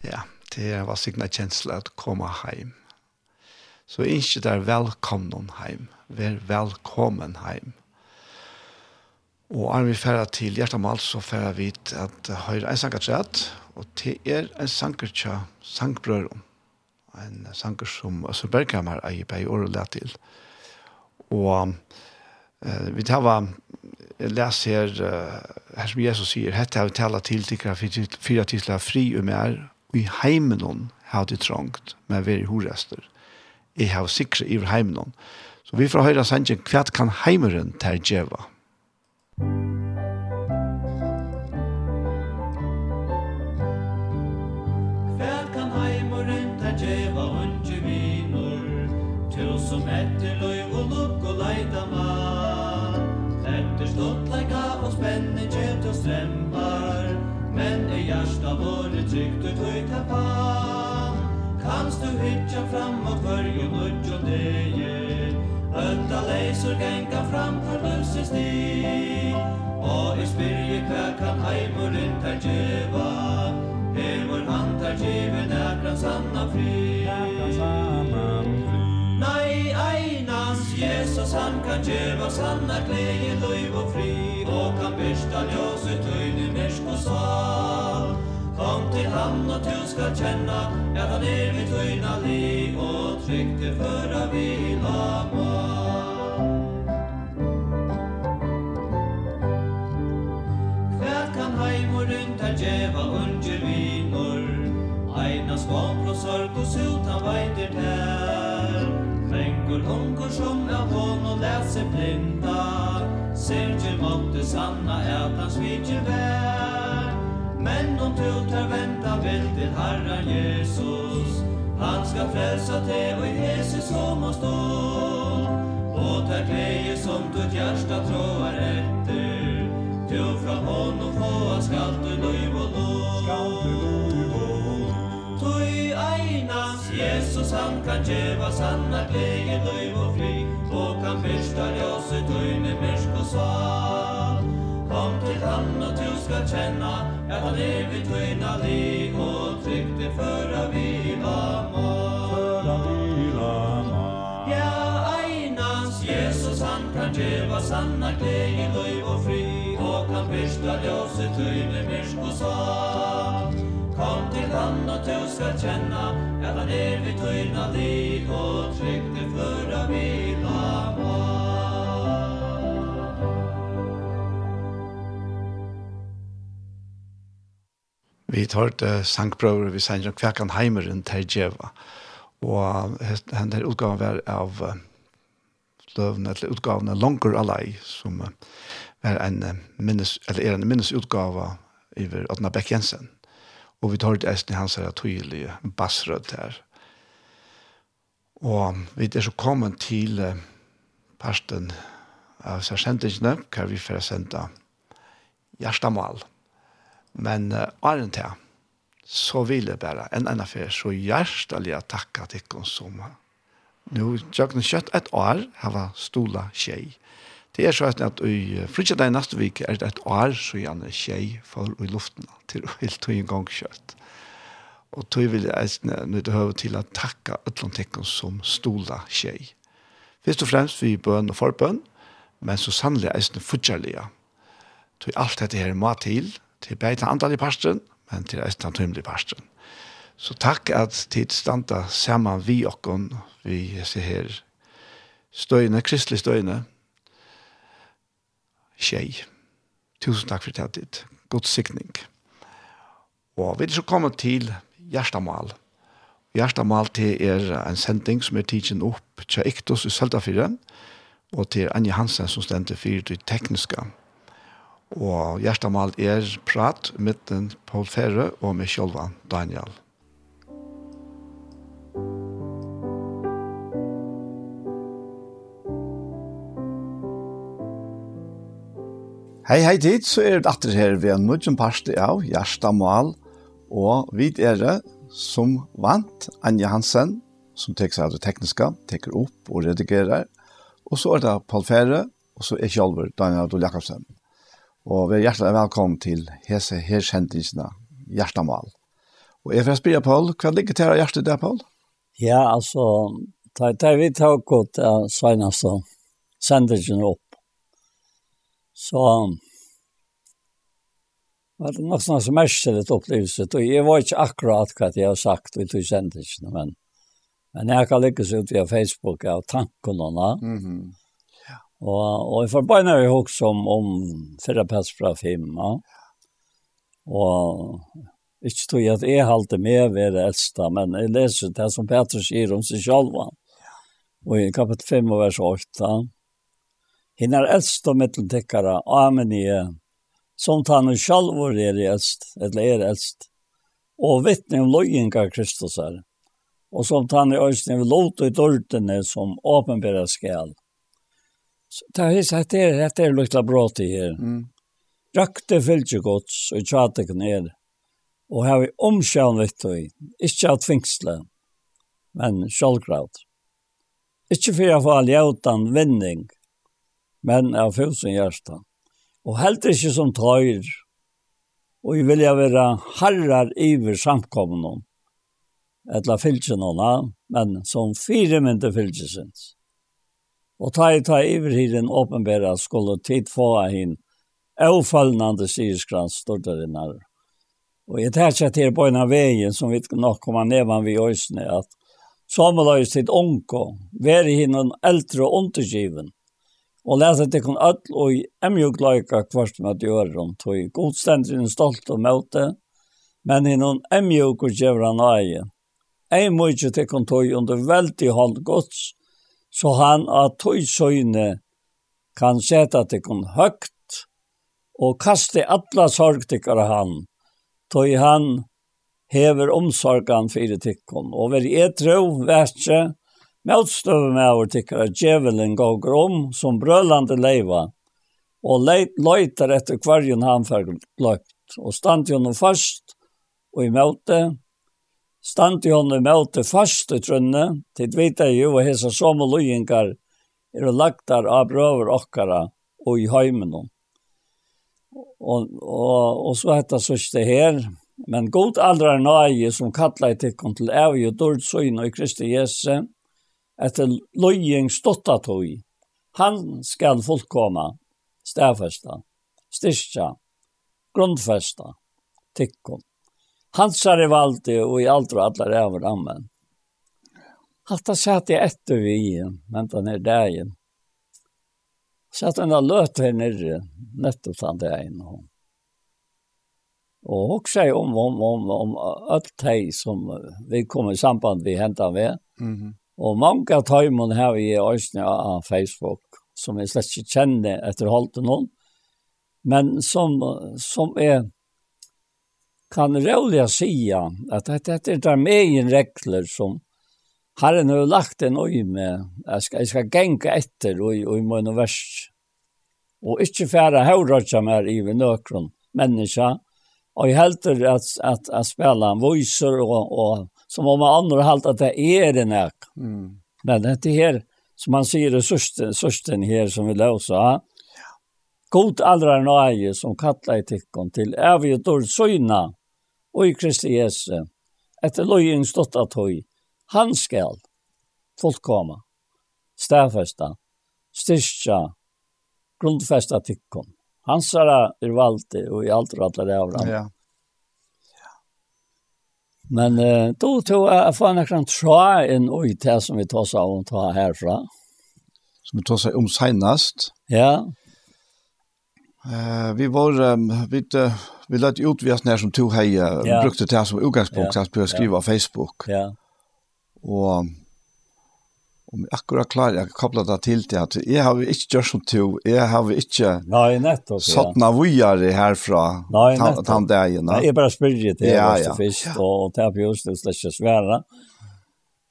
Ja, det var signa kjensla at komme hjem. Så ikke der velkommen hjem, vær velkommen hjem. Og er vi ferdig til hjertemål, så ferdig vi til at høyre en sanger trett, og det er en sanger til sangbrøren. En sanger som Øsselberghammer er i bæg året til. Og Eh, vi tar var läs uh, här som Jesus säger hetta har talat till till för fyra tisla fri och mer i heimen hon har det trångt med vi är horester. Jag har sikre i heimen hon. Så vi får höra sanjen kvärt kan heimeren ta djeva. Kristur genga fram per løse sti Og i spyrje hva kan heimurinn ter djeva Hevor han tar djeve nækran sanna fri Nei, einas Jesus han kan djeva sanna klei løyv og fri Og kan byrsta ljøs ut øyne mersk og sval Kom til han og du skal kjenna at han er mitt øyna li Og trygg til føra vi lama veitir tær. Mengur hongur som er hon og let seg blinda Sergir måtte sanna at han svitjer vær Men om du tar venta vel til Herren Jesus Han skal frelsa te og Jesus som han stål Og tar teie som tut hjärsta tråar etter Du fra honom få skall du nu Jesus han kan geva sanna glede löjv och fri. Og kan bista ljus i tøyne mersk og sval Kom til han og du skal känna at han er vid tøyna li Och tryggt i förra vila mål Förra vila mål Ja, einas Jesus han kan geva sanna glede löjv og fri. Og kan bista ljus i tøyne mersk og sval kan att du skal känna att han är vid tøyna dig Og tryggt dig förra vila Vi tar ett sangbrøver, vi sender om kvakan heimeren til Djeva. Og henne utgaven var av løvene, eller utgaven av Longer Alley, som var en minnes, eller er en minnesutgave over Adna Beck Jensen. Og vi tar det eisen i hans her tydelige bassrød her. Og vi er så kommet til parten av sersendingene, hva vi får sende hjertemål. Men uh, åren til, så vil jeg bare en annen for så hjertelig takke til oss som nå, jeg har kjøtt et år, har stola tjej. Det er så at i fritja deg neste vik er det et år så gjerne tjei for i luften til å helt tog en gang kjøtt. Og tog vil jeg nøyde høve til å takke Øtlantikken som stola tjei. Først og fremst vi bøn og forbøn, men så sannelig er det fortjellige. Tog alt dette her må til, til bare den andre parsten, men til eisen den tømmelige parsten. Så takk at tid standa saman vi okkon, vi ser her støyne, kristelig støyne, tjej. Tusen takk for det ditt. God sikning. Og vi er så kommet til Gjerstamal. Gjerstamal til er en sending som er tidsen opp til Iktos i Søltafyren, og til Anja Hansen som stendte for det tekniske. Og Gjerstamal er prat med den Paul Ferre og med Kjolvan Daniel. Thank you. Hei, hei tid, så er det atter her ved er nødgjent parste av Gjersta Mal, og vi er det som vant Anja Hansen, som tek seg av det tekniske, teker opp og redigerer, og så er det Paul Fære, og så er Kjolver, Daniel Adol Jakobsen. Og vi er hjertelig velkommen til hese her kjentingsene, Gjersta Mal. Og jeg får spørre Paul, hva ligger til hjertet der, Paul? Ja, altså, det er vi tar godt uh, senest, sender ikke opp Så var det nok sånn som mest til et opplevelse. Og jeg var ikke akkurat hva jeg har sagt i tog ikke Men, men jeg kan lykkes ut via Facebook av tankene. Mm -hmm. ja. Og, och jag får bara när jag också om, om fyrre pass fra femma. Og ikke tror jeg at jeg halte med ved det eldste, men jeg leser det som Petrus sier om seg selv. Og i kapitel 5 og vers 8, Hinn er eldst og mitteltekkara, amen i, som tann og sjalvor er eldst, eller er eldst, og vittne om løyinga Kristus er, og som tann i øyne vil låte i dørtene som åpenbæra skal. Det er det er, det er lukta bra til her. Mm. Rakte fylgje gods og tjate ned, og her vi omkjøn vitt og ikke av tvingsle, men sjølvkraut. Ikke for jeg all jautan vinning, men av fusen hjärsta. Och helt inte som tøyr, Og jeg vilja være herrar iver samkommun etla fylgjen hona, men som fire mynte fylgjesins. Og ta i ta iver hiren åpenbæra skulle tid få av hin avfallnande syrskrans stortarinnar. Og jeg tar ikke til på en av veien som vi nok kommer nevan vi øysene, at Samuel har jo sitt onko, veri en eldre undergiven, og lese til kun alt, og i emjuk løyka kvart med at gjøre om tog. Godstendren stolt og møte, men i noen emjuk og gjevra nøye. Ei mykje til kun tog under veldig hold gods, så han av tog søgne kan seta til kun høgt, og kaste atla sorg til han, tog han hever omsorgan fyrir tikkon, og veri etro, vertje, Møtstøve med over tykker at djevelen går om som brølande leiva, og leit, leiter etter kvarjen han fikk løgt, og stand jo fast, og i møte, stand jo noe møte fast i trønne, til vite jo og hese som og løyengar, er lagtar av brøver okkara og i heimenom. Og, og, og så heter det her, men god aldra nøye som kallar til kom til evig og dård søgn og i Kristi Jesu, etter løying stottatøy. Han skal fullkomma, stærfesta, styrkja, grundfesta, tikkum. Hans er valdi og i aldra allar över ammen. Hatta satt jeg etter vi i, ventan er dagen. Satt henne løt her nere, nettopp han dagen hon. Og hoksa om, om, om, om alt hei som vi kom i samband vi hentan ved. Mm -hmm Og mange av tøymen har vi i Øysene av Facebook, som jeg slett ikke kjenner etter holdt noen, men som, som er kan rolig si at dette, dette er der megen regler som Herren har lagt en øy med, jeg skal, jeg skal genge etter og, og i min vers, og ikke fære høyrøtja mer i nøkron menneska, og jeg helter at, at, at spille en voiser og, og som om andra halt att det är det ek. Mm. Men det her, som man ser resursen resursen her som vi låsa. God allra nøye som kallar till kon till är vi då syna och i Kristi Jesu. etter lojin stått at høy, Han skall fullkomma. Stäfesta. Styrka. Grundfästa till kon. Han det er valde och i alt rattar det av Ja. Men eh, då tog jag att få en akkurat tra in i det som vi tar sig av och tar härifrån. Som vi tar sig om senast. Ja. Eh, vi var, um, vi, uh, vi lät ut vi när som tog hej, uh, ja. brukte det som utgangspunkt, ja. att börja skriva ja. Facebook. Ja. Och om jeg akkurat klarer jeg kobler det til til at jeg har ikke gjort som to, jeg har ikke Nei, nettopp, ja. satt navujere herfra Nei, nettopp. den dagen. Nei, jeg bare spør det til ja, ja. først, ja. og det er på just det slett ikke svære.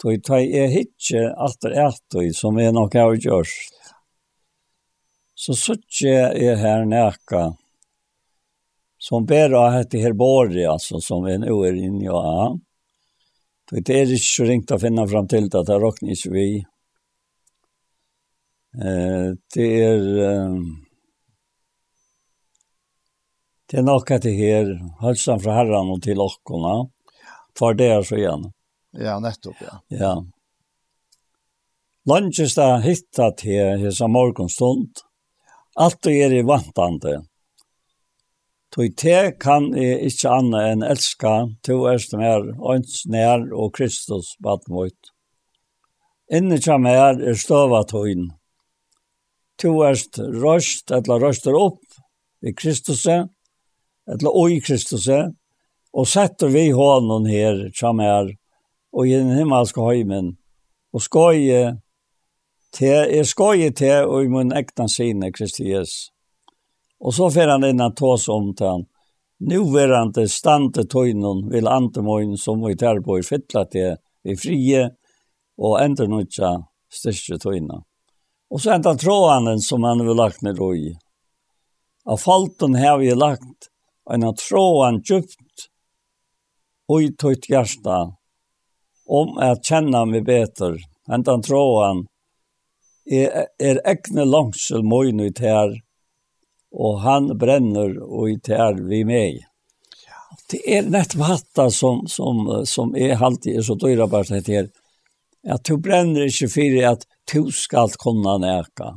Så jeg er ikke alt etter etter som jeg nok har gjort. Så sitter jeg her nækka som ber av hette Herborg, altså, som er nå er inne i AA. Det er ikke så ringt å finne fram til det, det råkner ikke vi. Eh, det er det er nok at det her halsen fra herren og til okkona. For det er så igjen. Ja, nettopp, ja. Ja. Lunches da hitta til hesa morgonstund. Alt er i vantande. Tui te kan jeg ikke anna enn elska, to erst mer, ånds nær og Kristus badmøyt. Inni kjam mer er støva tuin, to erst røst, etla røster opp i Kristuset, etla oi Kristuset, og setter vi hånden her, som er, og i den himmelske høymen, og skoje te, er skoje te, og i mun ekta sine, Kristi Jesus. Og så fer han inn og tås om til han, nuverande stande tøynen vil antemøyen som vi tar på i fytla til i frie, og endre nødja styrke tøynen. Och så enda tråden som han har lagt ner då i. Av falten har vi lagt en av tråden djupt og i tøyt hjärsta om att känna meg beter. Enda tråden er, er ekne langsel møyne ut her og han brenner og i tær vi med. Ja. Det er nettopp hatta som, som, som er alltid er så dyrabart det her, at du brenner ikke for at du skal kunna näka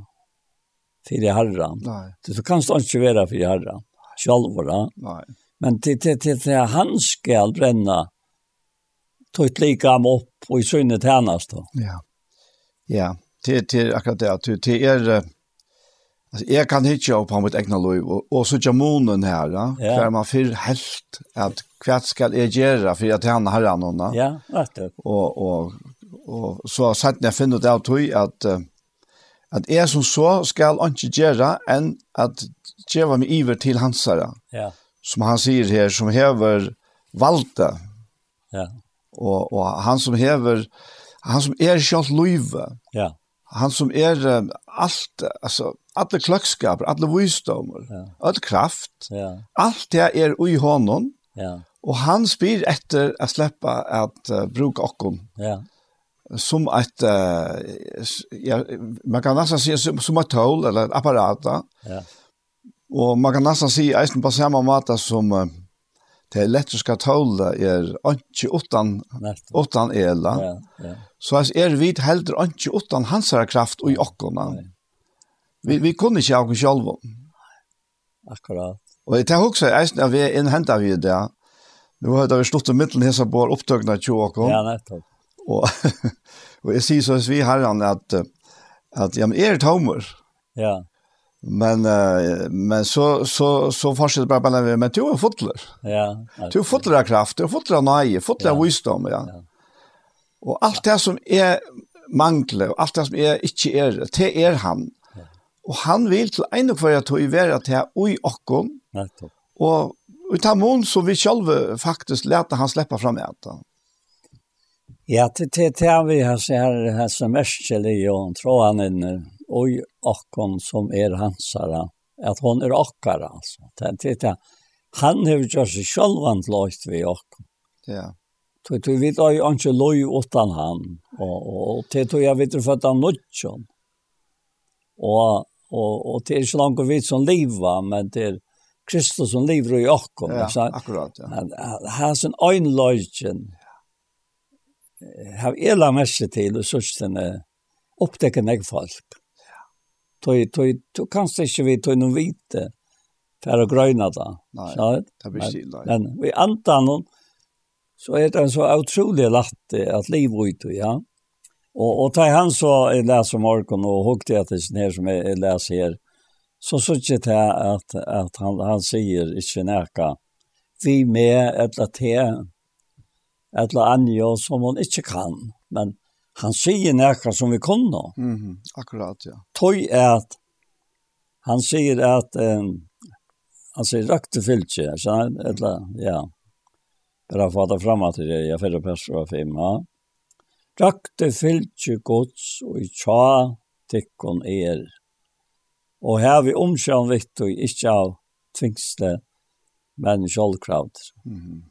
för herran. Nei. Du kan inte vara för herran. Själva. Nej. Men til, til, til, til han skal brenne tog lika ham upp och i synnet hennes då. Ja. Ja, Til, til akkurat det att til er Alltså jeg kan ikke opp på mitt egna liv och, og så jamonen här, ja. Yeah. För man för helt att hva skal jeg gjøre för att han har annorna. Ja, rätt. Och och Og så satt jeg finner det av tog at, at jeg som så skal ikke gjøre enn at gjøre meg iver til hansere. Ja. Som han sier her, som hever valgte. Ja. Og, og han som hever, han som er kjalt løyve. Ja. Han som er um, alt, altså, alle kløkskaper, alle visdommer, ja. all kraft. Ja. Alt det er ui hånden. Ja. Og han spyr etter å slippe at uh, bruke okken. Ja som ett ja, man kan nästan säga som, som ett tål eller ett apparat. Ja. Och man kan nästan säga eisen på samma måte som uh, det elektriska tålet er ikke utan, utan ela. Ja, ja. Så er vi heller ikke utan hansara kraft og i okkona. Vi, vi kunne ikke av oss selv. Akkurat. Og jeg tenker også, jeg er innhentet vi det. Nå har det stått i middelen hese på opptøkene til okkona. Ja, nettopp. Og, og jeg sier så hvis vi har han at, at ja, men er tommer. Ja. Men, uh, men så, så, så fortsetter bare bare, men du er fotler. Ja. Du er fotler av kraft, du er fotler av nøye, fotler av ja. visdom, ja. ja. Og alt det som er mangler, og alt det som er ikke er, det er han. Ja. Og han vil til en og hver tog i være til oi okkon, og, og ta mån som vi selv faktisk lete han slippe fram etter. Ja. Ja, til til vi har så her, her som ärskel och tråan inne og och som er hansara at hon er okkara altså. Til til til han har jo så självant låst vi och. Ja. Tu du vet ju inte loj utan han og, og til tror jeg vet for at han Og og og och det är så långt vi som leva men til Kristus som lever i oss. Ja, akkurat. Ja. Han har sin egen har ela mest til og sørstene oppdekke meg folk. Toi tøy, du kanst ikke vi toi noen vite for å grøyne da. Nei, det blir stilt. Men vi antar noen, så er det en så utrolig latt at liv ut, ja. Og, og ta han så, jeg leser morgen og hukte jeg til sin her som jeg, jeg leser her, så så ikke til at, at han, han sier ikke nækka, vi med et eller til eller annet som hun ikke kan. Men han sier noe som vi kunne. Mm -hmm. Akkurat, ja. Tøy er at han sier at um, han sier røkte fylke, eller ja. Bara for det frem til det, jeg fyrer pers og fem, ja. Røkte fylke gods og i tja tikkun er. Og her vi omkjøn og ikke av tvingsle, men sjølvkravd. Mm -hmm.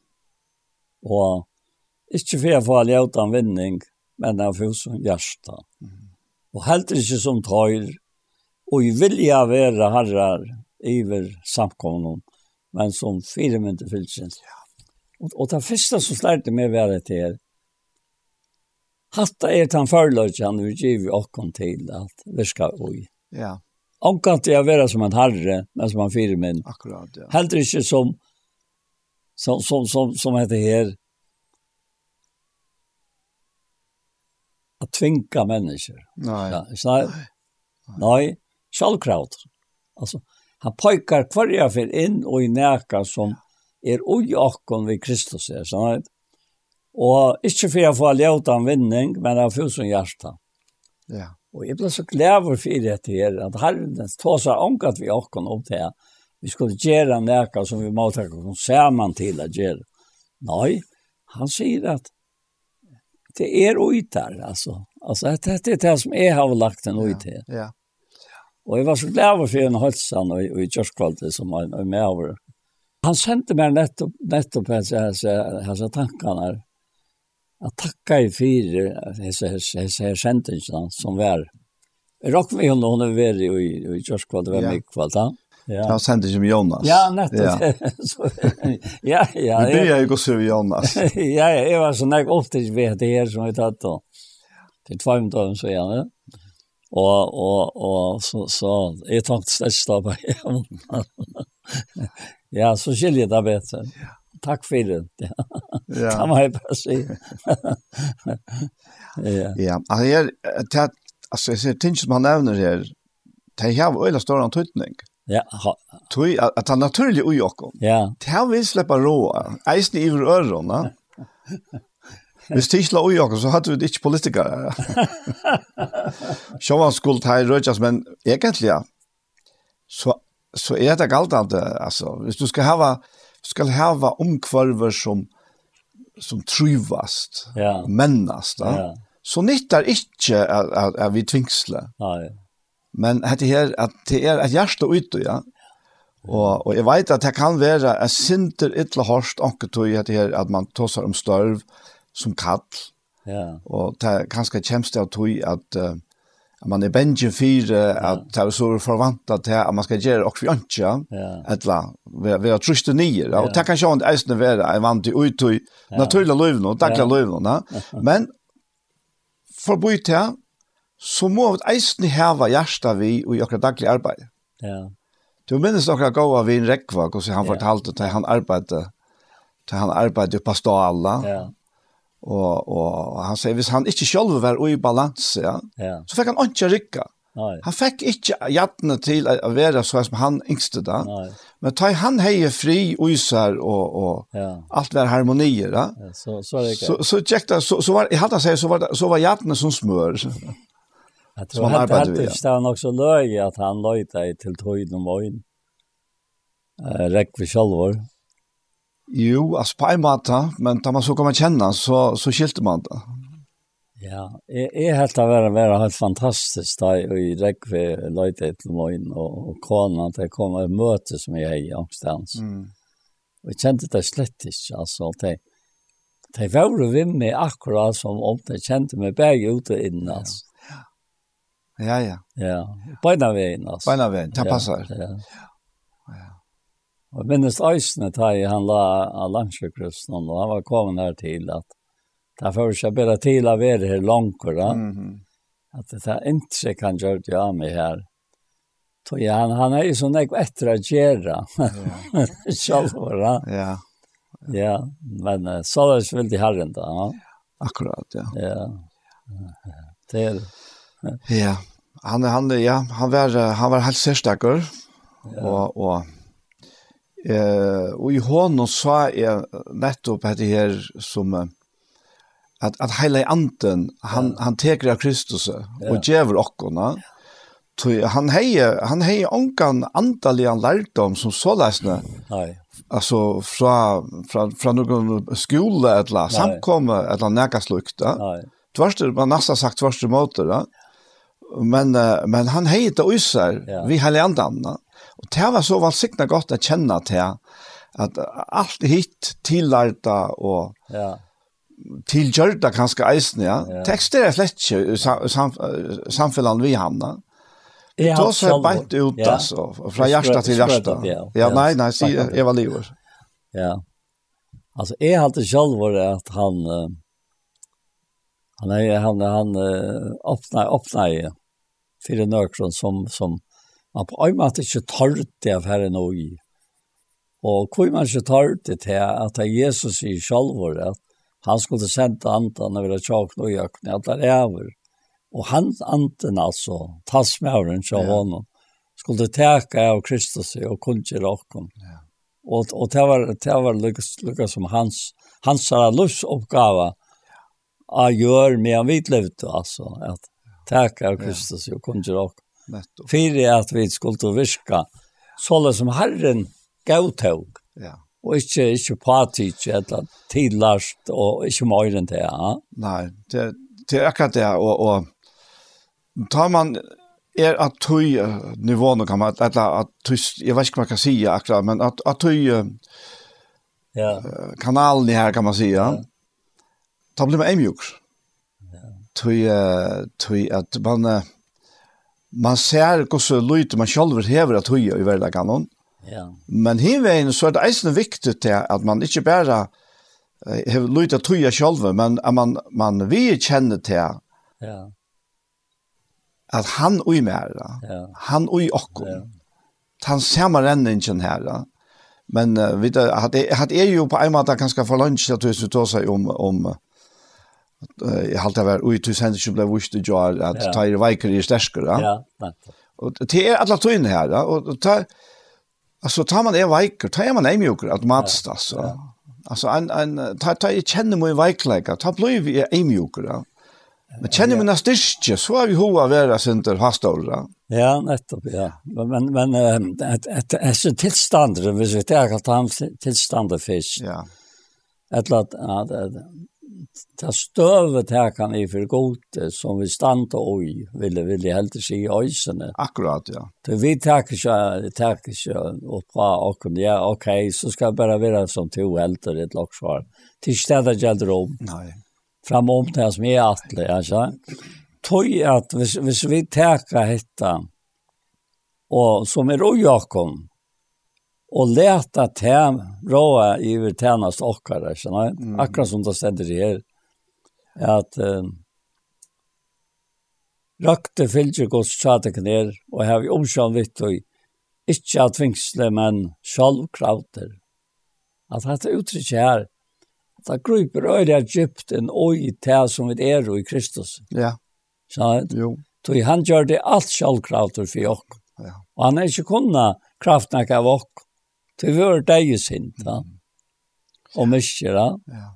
Og Ikke for jeg får ljøte en vinning, men jeg får som hjerte. Og helt ikke som tøyr. Og jeg vil jeg være herrer iver samkomne, men som fire minutter fylsens. Ja. Og, og det første som slærte meg være til her, hatta er den forløsjen vi giv åkken til at vi skal ui. Ja. Omkant til å være som en herre, men som en fire min. Akkurat, ja. Heller ikke som, som, som, som, som heter her, att tvinga människor. Nej. Ja, så, nej, självkraut. Alltså, han pojkar kvarja för in och i näka som er oj okkon vid Kristus är så nej. Och inte för att få läta en vinning, men han får som hjärta. Ja. Och jag blev så glad för det här, att Herren tar sig omgat vid akkon om det här. Vi skulle göra näka som vi måste komma samman till att göra. Nej, han säger att det är ut där alltså. Alltså det det det som är har lagt den ut här. Ja. Och jag var så glad for för en hälsan och i Jörskvalde som en med over. Han sendte meg nettopp nettopp att säga här så tankarna. Att tacka i fyra hessa hessa sändelsen som var. Rock henne, hun er är i i Jörskvalde var mycket kvalt. Ja. Han sendte ikke med Jonas. Ja, nettopp. Ja. så, ja, ja. Det begynner jo gå så med Jonas. ja, ja, jag var så näck ofta ved det her som vi tagit då. Det två minuter så gjerne. Og, og, og så, så jeg tar ikke størst av Ja, så skiljer jeg det bedre. Takk for det. Ja. det må jeg bare si. ja. ja, altså jeg, altså jeg ser ting som han nevner her, det har jo øyla stor antydning. Ja Ja. Tui at han naturlig ui okkom. Ja. Det har vi sleppa råa. Eisen i ørona. Hvis det ikke la ui okkom, så hadde vi ikke politikere. Sjåvan skuld her i Rødjas, men egentlig, ja. Så, så er det galt at, altså, hvis du skal hava, skal hava omkvarver som, som truvast, ja. mennast, ja. så nyttar ikke at, at, at vi tvingsle. Nei, ja. Men det her, at det er et hjerte ute, ja. Og, og jeg vet at det kan være en sinter ytla hårst ankertøy hette her, at man tosser om størv som kall. Ja. Og det er kanskje kjemst av tøy at, uh, at man er bengen fire, at det er så forvanta til at man skal gjøre og fjantja, ja. etla, ved å truste nye. Ja. Og det kan sjående eisne være en vant i uttøy, naturlig løyvnå, daglig løyvnå. Men forbudt til så må vi eisen heva hjärsta vi og i okra daglig arbeid. Ja. Du minnes okra gåa vi en rekva, hvordan han ja. fortalte til han arbeidde, til han arbeidde på alla. Ja. Og, og han sier, hvis han ikke selv var i balans, ja, ja. så fikk han ikke rikka. Nei. Han fikk ikke hjertene til å være så som han yngste da. Nei. Men ta han heie fri, uiser og, og ja. alt var harmonier da. Ja, så, så, så, så, så, så, så, så var, jeg hadde å så var, så var hjertene som smør. Jag tror att det var också löj att han löjde i till tøyden om vågen. Eh, Räck för självor. Jo, alltså på en måte, men när man så kan man känna så, så skilte man det. Ja, jag, jag helt av varit, varit helt fantastiskt där i Räck för löjde till vågen och, och konan att det kom ett möte som jag är i omstans. Mm. Och jag kände det slett inte, alltså det Det var jo vi med akkurat som om det kjente meg begge ut og inn, altså. Ja. Ja, ja. Ja, beina veien, altså. Beina veien, det passer. Ja, ja. ja. Og minnes øysene da han la av landsjøkrusten, og han var kommet her til at det er får ikke bedre til å være her langt, mm -hmm. at det er ikke kan gjøre det av meg her. Så ja, han, han er jo sånn jeg etter å gjøre, selv Ja. Ja, men så er det veldig herren da. Ja. Akkurat, ja. Ja, det er det. Ja, han han ja, han var han var helt särstacker ja. Og och eh och i honom sa jag nettopp att det här som att att hela anten han ja. han tar av Kristus och ger oss Tui, han hejer han hejer onkan antalian lærdom som så lesne. Nej. Alltså från från fra någon skola eller samkomma eller näka slukta. Nei. Tvärst man nästan sagt tvärst mot det. Men, men han heita og ja. vi hele andan Og det var så valgsiktene godt å kjenne til at alt hit tillarta og ja. tilgjørta kanskje eisen, ja. ja. Tekster er slett ikke sam, sam, samfunnet vi hamna. Jeg har så bant ut ja. altså, fra hjärta til hjärta. Ja. ja, nei, nei, si, jeg var livet. Ja. Altså, jeg alltid selv var at han... Uh, Han är han han öppnar öppnar för en ökron som som man på ömat inte tar det av herren nog i. Och hur man inte tar det här att Jesus i självor att han skulle sända andan över tjock och jökna att där över. Och hans anden alltså tas med över så honom skulle täcka av Kristus och kunde rocka. Ja. Och och det var det var lykkes, lykkes som hans hans livsuppgåva av gör medan vi altså, at takk av Kristus och kunde jag för at vi skulle viska så som Herren gav tog. Ja. Og ikke, ikke partiet, eller tidlast, og ikke mer enn det, ja. Nei, det, det er akkurat det, og, og tar man er at tøy nivåene kan man, eller at tøy, jeg vet ikke hva man kan si akkurat, men at, at tøy ja. kanalen her kan man si, ja. ja da blir man emjuk. Tui, tui at man, man ser hvordan løyte man själv hever at hui i verden Ja. Men hinveien så er det eisen viktig til at man ikke bare hever løyte at hui själv, men at man, man vi kjenner til ja. at han ui mer, ja. han ui okkur. Ja. Han ser man renningen her, ja. Men uh, vet du, att det jeg ju på en måte ganske for lunch at du så tar om om jag har alltid varit ut hur sen det blev visst det jag att ta i viker i stäskor ja. Och det är alla tunna här och ta alltså tar man er viker tar man är mjuk automatiskt alltså alltså en en ta ta jag känner mig vikläka ta blir vi er mjuk då Men känner man styrke, så har vi hoa vera sinter hastorra. Ja, nettopp, ja. Men, men et, et, et, et tilstander, hvis vi tar alt tillstånd tilstander fisk, ja. et eller att ta støvet her kan i for godt som vi standa oi, ville, ville heldig si i øysene. Akkurat, ja. Så vi takker ikke, takker ikke opp fra åkken, ja, ok, så skal jeg bare være som to helter i et lagsvar. Til stedet gjelder om. Nei. Fram om det som er atle, ja, altså. Tøy at hvis, hvis vi takker hette, og som er oi åkken, og leta til råa i vi tjenest okkar, ikke? Mm. Akkurat som det stender her, at uh, røkte fylgje gos tjata ned, og hev i omkjøn vitt og ikke at vingsle, men sjalv krauter. At dette uttrykket her, at det gruper øyre Egypten og i til som vi er i Kristus. Ja. Så, jo. Tog han gjør det alt sjalvkrauter for jokk. Ja. Og han er ikke kunna kraftnak av okk, Det var deg i sint, va? Og mycket, va? Ja.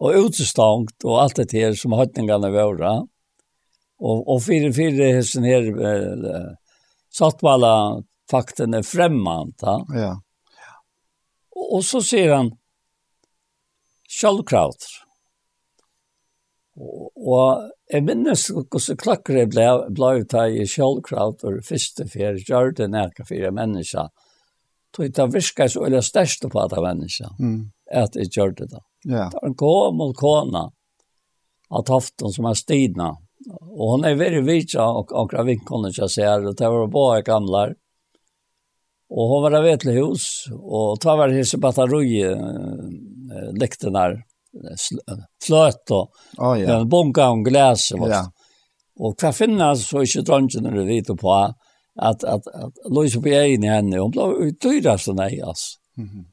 Och utestångt och allt det her som hötningarna var, Og, og fire, fire hessen her eh, satt alla fakten är fremmant, va? Ja. Og, og så sier han Kjallkrauter. Og, og jeg minnes hvordan klakker jeg ble, ble ut her i Kjallkrauter første fyr, gjør det nærke fire mennesker, tog det virka så eller største på at jeg menneske, mm. at jeg gjør det da. Ja. Det var en gammel kona av toften som er stigna, og hon er veldig vitsa og akkurat vinkene som jeg ser, og det var bare gamle. Og hon var av vetlig hus, og det var hese batterøye lektene her, fløt og oh, ja. bunga om glas. Ja. Og hva finnes så ikke dronjen når du vet på, at at at Louise på Bien henne hun ble dyra så nei alltså. Mhm.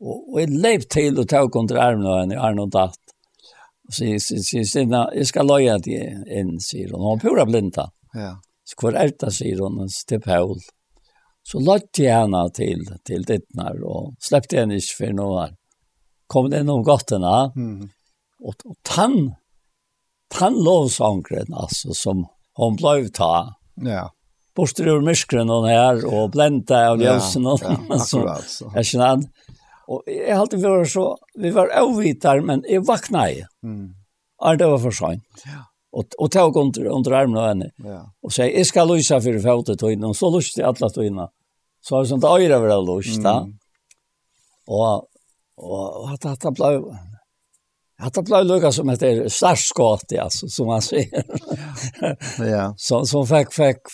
Og og jeg lev til og tog kontra armen och henne Arnold datt. Och så så så skal løye loja det en säger hun hon pura blinda. Ja. Så kvar älta säger hon till Paul. Så lagt jeg henne til, til dittnar og släppte henne ikke for noe her. Kom det någon gatorna. Mhm. og, og tann tann lovsangren, altså, som hun ble ta. Ja borster ur myskren och her, og blända av ljusen och ja, ja, så. Akkurat, så. Jeg kjenner han. Og jeg har alltid vært så, vi var avvitar, men jeg vakna i. Mm. Ja, det var for sent. Ja. Og, och tog under under armen av henne. Ja. Og sier, jeg skal lysa for fotet och og så lyste jeg alle tog Så har jag sånt öra över lyst, da. Mm. Og, og at det ble, Att det ble lukket som heter starskott, alltså, som man sier. ja. som, som fikk, fick,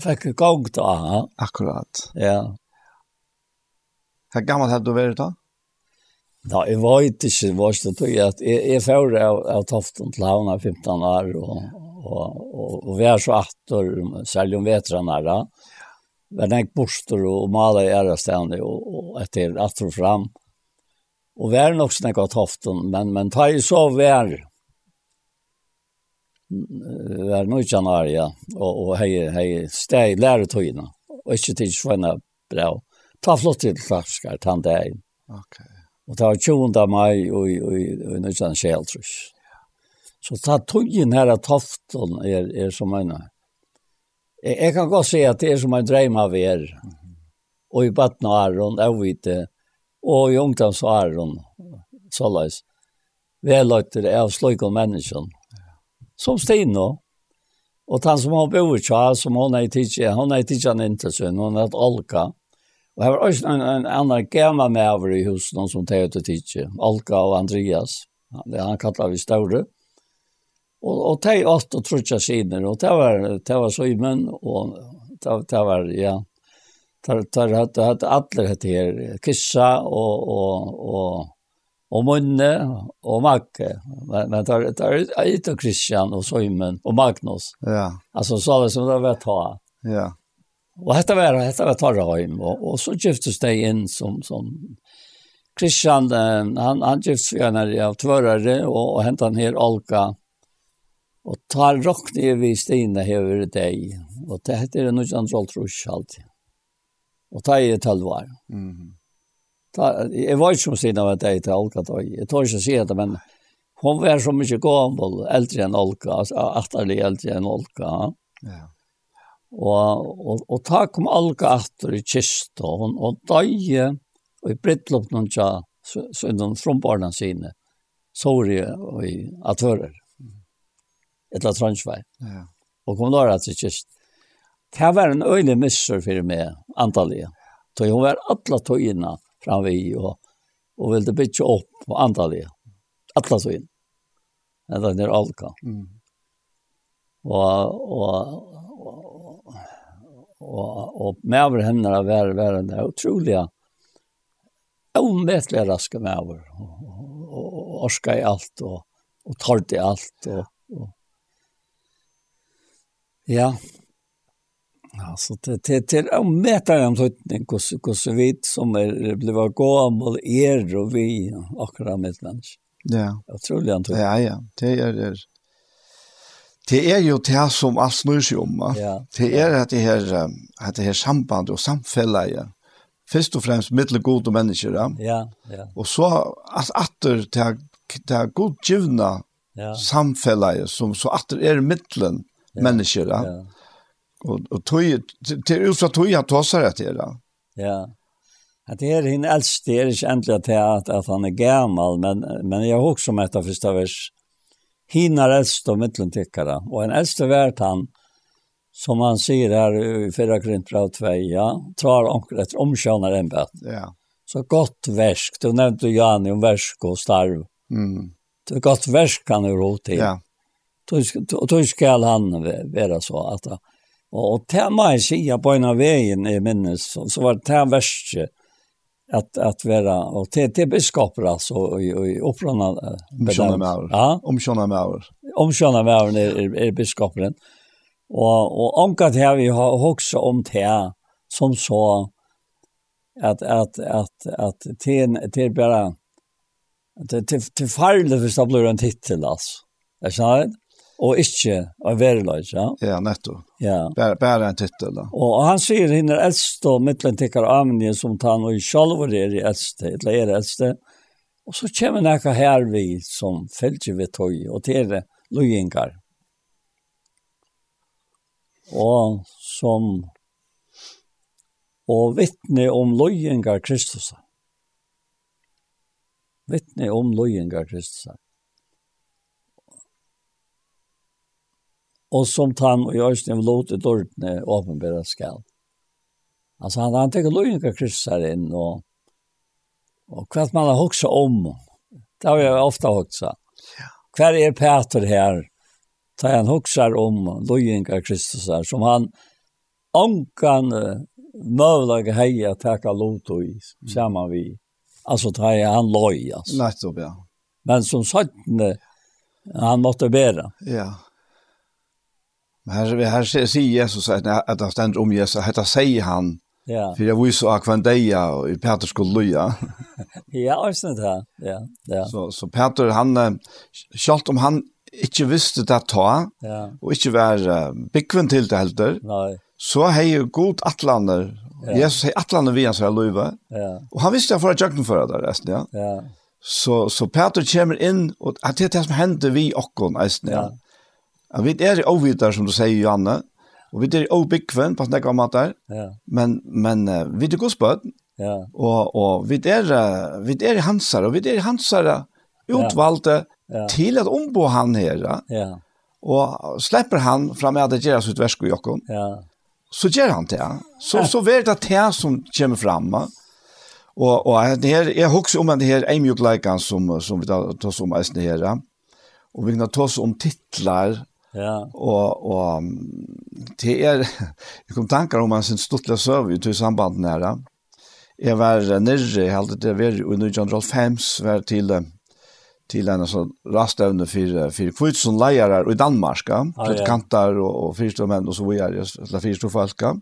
Fikk jeg gang da. han. Akkurat. Ja. Hvor gammel hadde du vært da? Ja, jeg vet ikke, var det tog at jeg, jeg fører av, av toften til havna 15 år, og, og, og, og vi er så atter, særlig om vetrene er da. Vi er ikke borster og maler i ære stedet, og, og etter atter og fram. Og vi er nok snakket av toften, men, men tar jeg så vær var nu ikke han ja, og, og hei, hei, steg lærer tøyene, og ikke til svenne bra. Ta flott til klasker, tann deg. okej Og det var 20. mai, og, og, og, og nu skjel, trus. Så ta tøyen her av toften er, er som en, jeg, jeg kan godt si at det er som en dreim av er, og i batten av Aron, jeg vet det, og i ungdoms av Aron, så såleis, veløyter av sløyken menneskene, som Stino. Og han som har bor tja, som hun hon har tidsja, hon har tidsja en intressant, hun er et Olka. Og her var også en, en annen gammal med over i huset, noen som tar ut tidsja, Alka og Andreas. Han, han kallar vi Staure. Og, og de åtte og trutja siner, og det var, det var Søymen, og det, det var, ja, tar det hade hade alla det här kissa och och och og munne og makke. Men, men det er ikke Christian og Søymen og Magnus. Ja. Altså så det som det var ta. Ja. Og dette var, dette var Tarraheim, og, og så giftes de inn som, som Christian, han, han giftes igjen her av tvørere, og, og hentet han her Olga, og tar råkne vi Stine hever deg, og det heter det noe annet alt rusk alltid. Og det er tølvar. Mm. Ta, jeg var ikke som sina vet det til Olga da. Jeg tar ikke å si det men hun var så mycket gammel, äldre än Olga, alltså atterlig äldre än Olga. Ja. Och och och ta kom Olga åter i kist, og hun och döje och i bröllop någon tja så så någon från barnen sina. Sorry och i atører. Ett la transfer. Ja. Och kom då i kist. Det var en öjlig misser för meg, antagligen. Så hon var alla togina fram vi og, och ville byta opp på andra det. Alla så in. Det er när alka. Mm. Og og og og med over henne där var var den där otroliga omätliga raska med og, og orska i alt og og tar det alt og, og. ja Alltså det det det är mätare om så kus kus vid som är blev gammal er och vi akkurat med människa. Ja. Otroligt tror Ja ja, det är det. Det är ju det som allt snurrar sig om. Ja. Det är att det här att det här samband och samfälla ja. Först och främst mellan goda människor. Ja, ja. Och så att åter till det god givna ja. samfälla som så åter är mellan människor. Ja. ja Og, och tog er ut fra tog jag tåser det till det. Ja. At det er är en er ikke endelig til at, at han er gammel, men men jeg har også mätt etter første vers. Hinar äldst och mittlen tyckare og en eldste vært han som han sier her i förra Korinther 2 ja tar etter omkjønner en ämbet. Ja. Så godt versk, Du nämnde Jani om versk og starv. Mm. Det er godt versk han är ro til. Ja. Og Då skal han være så att Og det må jeg si på en av veien i minnes, så, så var det verst at, at være, og til, til biskoper altså, og, og, og opprørende. Omkjønne over. Ja. Omkjønne maver. Omkjønne over er, er, er biskoperen. Og, og omkant her vi har også om det som så at, at, at, at til, til bare, til, til, til farlig hvis det blir en titel, altså. Jeg skjønner det? og ikke av verleis, ja? Ja, nettopp. Ja. Bare, bare en titel, da. Og han sier hinner eldste og mittlen tikkar amni som tar noe sjalver er i eldste, eller er eldste, og så kommer nekka her vi som fylgjer vi tog, og tere løyingar. Og som, og vittne om løyingar Kristus. Vittne om løyingar Kristus. og som tann og Jørgen vil lotet dårdene åpenbæra skal. Altså han, han tenker løgninger Kristus her inn, og, og hva man har hoksa om, det har jeg ofte hoksa. Hva er Peter her? Da han hoksa om løgninger Kristus her, som han ankan mövlag heja tacka loto i samma vi. Alltså ta jag han loj alltså. Nettopp ja. Men som sagt han måste bära. Ja. Men her, här sier Jesus at att han ständer om Jesus att sier han. Ja. För jag visste så kvann deja och i Peter skulle lyja. ja, alltså det. Ja, ja. Så så Peter han skalt om han inte visste det ta ja. och inte var bekväm till det heller. Nej. Så hej god atlander. Ja. Jesus har atlander via han så löva. Ja. Och han visste för att jag för det resten, ja. Ja. Så så Peter kommer in och att det som hände vi och kon nästan. Ja. Ja, vi er ovitar som du sier, Johanne, og vi er obikven på snakka om at der, ja. men, men vi er godspød, ja. og, og vi, er, vi er hansare, og vi er hansare utvalgte ja. til at ombo han her, ja. og slipper han fram med at det gjør sitt versk og jokken, ja. så gjør han det. Så, så er det det som kommer fram, Og, og det her, jeg husker om det her eimjukleikene som, som vi tar oss om eisen her, ja. Og vi kan ta oss om titlar Ja. Och och det är jeg kom tankar om hans stortliga serv i samband med det. Jag var nere helt det var under John Rolf Hams var till till en sånn rastövne för för kvitsen lejare i Danmark, predikanter och og fyrstomän og så videre, eller fyrstofolka.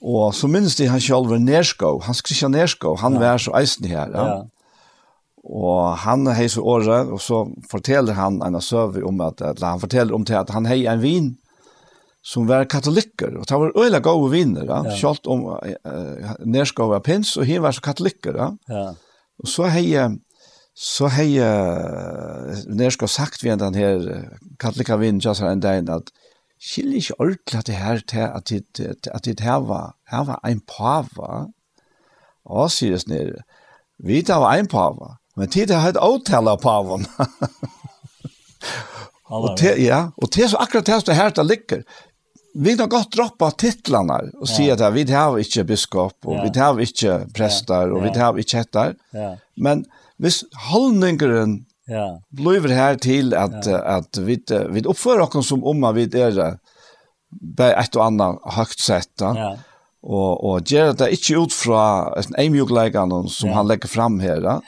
Och så minnes det han själv Nerskov, han Christian Nerskov, han var så eisen här. Ja. Og han heiser året, og så forteller han en av søver om at, eller han forteller om til at han hei en vin som var katolikker, og det var øyla gode viner, ja. ja. Kjalt om uh, nerskåve var pins, og han var så katolikker, ja. ja. Og så hei, så hei uh, nerskåve sagt vi den her katolika vinen, just en dag, at skiljer ikke ordentlig at det her til at det, at det her var, her var en pava, og sier det snir, vi tar en pava, Men tid har ett avtale på avon. och te, ja, och det är så akkurat det som här det ligger. Vi har godt droppa titlarna och säga att vi har inte biskop och ja. vi har inte präster och ja. vi har inte etter. Ja. Men hvis holdningeren ja. blir her til att, ja. att, vi, vi oppfører oss som om vi är det ett och annat högt sätt. Ja og og gjør det ikke ut fra en mjúkleikan som ja. han legger fram her. Ja.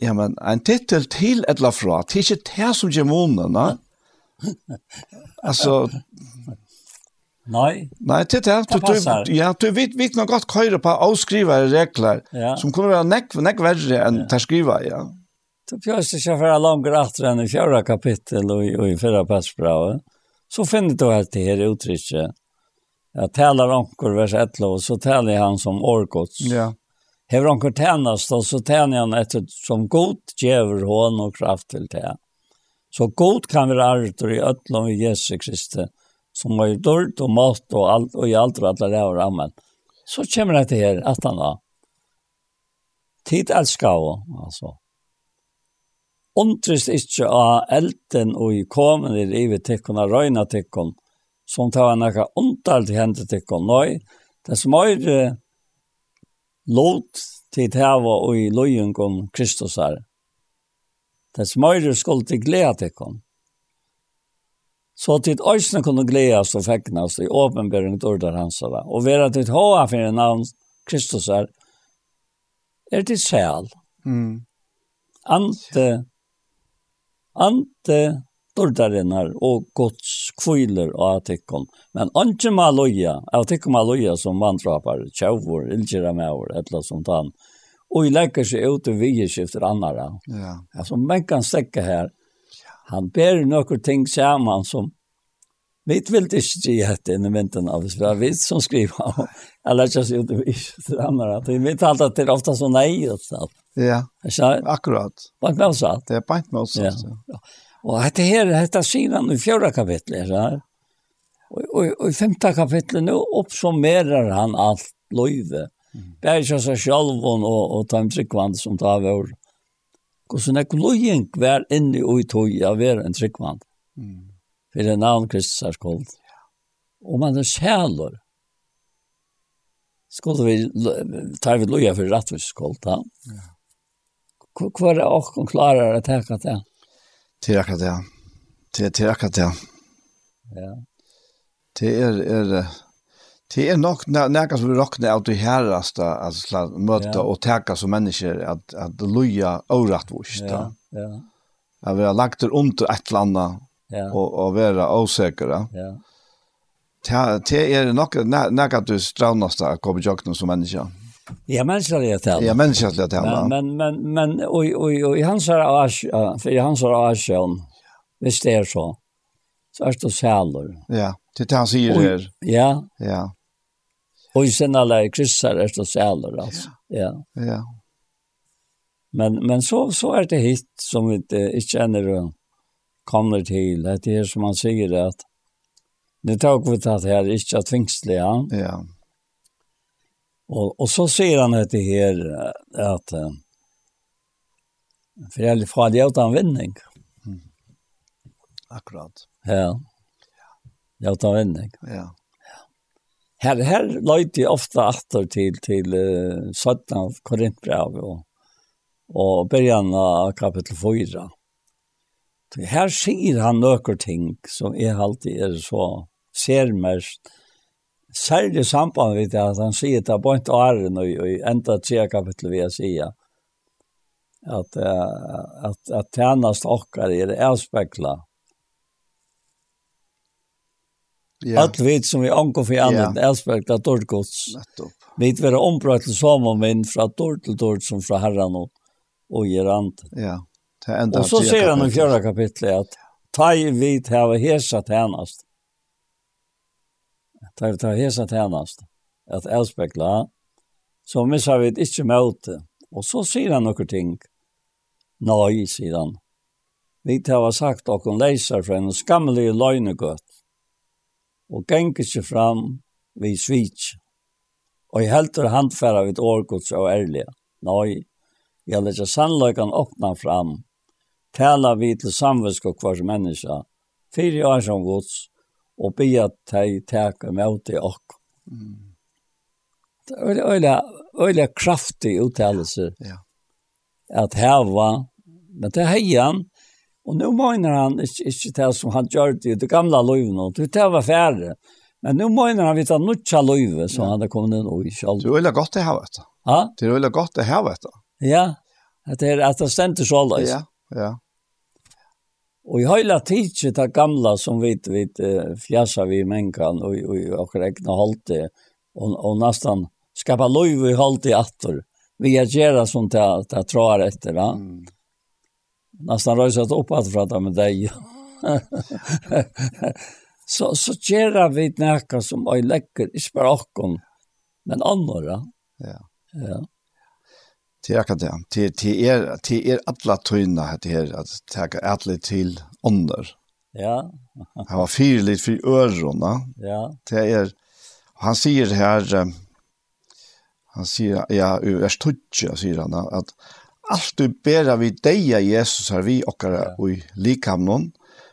Ja, men en titel til et eller fra, det er ikke det som gjør månen, da. Altså... Nei. Nei, det er det. Du, du, ja, du vet, vet noe godt køyre på avskrivere regler, ja. som kommer være nekk, nekk verre enn ja. til skrive, ja. Du fjørs ikke for lang etter enn i fjøra kapittel og, og i fjøra passbravet. Så finner du her det her uttrykket. Jeg taler anker vers 11, og så taler han som årgods. Ja. Hever han kan tjänas då så tjänar han etter som god djever hån og kraft til det. Så god kan vi arter i ötlom i Jesu Kristi som har gjort dörd och mat og, alt, og i alt og alla det Amen. Så kommer det her at han har tid elsker hon altså. Ontrist ikkje av elden og i komen i livet tikkon av røyna tikkon som tar en akka ondalt hendet tikkon. Nei, det som er lot til teva og i lojengon Kristus her. som møyre skuld til glede til kom. Så til øyne kunne gledes og feknes i åpenbering til hans av og Og være til hva for en navn Kristus her, er til sjæl. Mm. Ante, ante stordarinnar og gods kviler av tikkum. Men anki maloja, av tikkum maloja som vandrapar, tjauvor, ilgjera mevur, etla som tann, og i lekkar seg ut i vi annara. Ja. Altså, men kan stekke her, han ber nokkur ting saman som Vi vil ikke si at inn i vinteren av det, det vi som skriver, eller ikke si at det er ikke til vi vet alt at det er ofta så nei, og sånt. Ja, akkurat. Bare med oss alt. Det er bare med oss alt, ja. Og dette her, dette sier han i fjorda kapitlet, så her. Og, og, og i femte kapitlet nå oppsummerer han alt løyve. Mm. er ikke seg selv og, og og ta en tryggvann som tar vår. Hvordan er løying hver inne og i tog av hver en tryggvann? Mm. For det er navn Kristus er skuld. Og man er sjæler. Skulle vi ta vi løyen for rettvis skuld, da? Ja. Hvor er det åkken klarer å tenke til? Ja. Det er akkurat det. Det er akkurat det. Ja. Det er, er, det er nok nærkast som vi råkner av det herreste, altså møte ja. og teka som mennesker, at, at loja overrattvust. Ja, ja. At vi har lagt det under et eller annet, ja. og, og være åsikre. Ja. Det det er nok nærkast du straunast av å komme i som mennesker. Ja Ja, mänskliga tal. Ja, det tal. Men men men oj oj oj i hans ars för i hans arsion. Visst är så. Så är det sälor. Ja, det han ju det. Ja. Ja. Och sen alla kryssar är det sälor alltså. Ja. Ja. Men men så så är det hit som vi inte inte känner kommer till att det är som man säger att det tar vi att här är inte tvingsliga. Ja. Och, och så säger han att det här att för jag får det utan vinning. Mm. Akkurat. Ja. Ja, utan vinning. Ja. Här här løyte jeg ofta åter till till uh, av Korintbrev och och början av kapitel 4. Så här säger han några ting som är alltid är så ser mest særlig samband vid det, at han sier det på en åren, og, og enda tre kapittel vil jeg sige, at, uh, at, at tjenest okkar er avspekla. Ja. Alt vi som vi anker for annet, ja. avspekla dårdgods. Nettopp. Vi vil være ombrøtt til som om min fra dård til dård som fra herren og, og gerant. Ja. Og så sier han i fjerde kapitlet at ta i vid hava hesa tjenest tar ta hesa tjänst at avspegla så missar vi inte møte og så sier han några ting. Nei sier han vi har sagt och hon läser för en skamlig lögnegott og gänker sig fram vi svits og i helter handfæra vid årgods och ärliga nej jag läser sannlökan åpna fram. Tala vi til samvetsk og kvars människa fyra år som gods og be at de teka med til okk. Mm. Det er øyla, øyla kraftig uttalelse ja. at heva, men det er heian, og nå mener han ikke, ikke det som han gjør det i det gamla løyvene, det var færre, men nå mener han vidt at nutja løyve som ja. han har kommet inn i sjálf. Det er øyla godt det her, vet Ja? Det er øyla godt det her, vet. Ja, at det er at det stender så løys. Ja, ja. Och i hela tidsi det gamla som vi vi fjärsar vi mänkan och och och räkna halt och och nästan skapa loiv i halt i. Vi er gjerra sånt där där tror efter va. Mm. Nästan rösat upp fra prata med deg så så gjerra vi näka som oj läcker i okkon men andra. Ja. Ja. Det er akkurat det. Det, det, er, det er alle tøyene her, at det er alle til ånder. Ja. Han var fire litt for ørene. Ja. Det er, han sier her, han sier, ja, i vers 20, sier han, at alt du bærer vi deg av Jesus her, vi okkar ja. og i likamnon,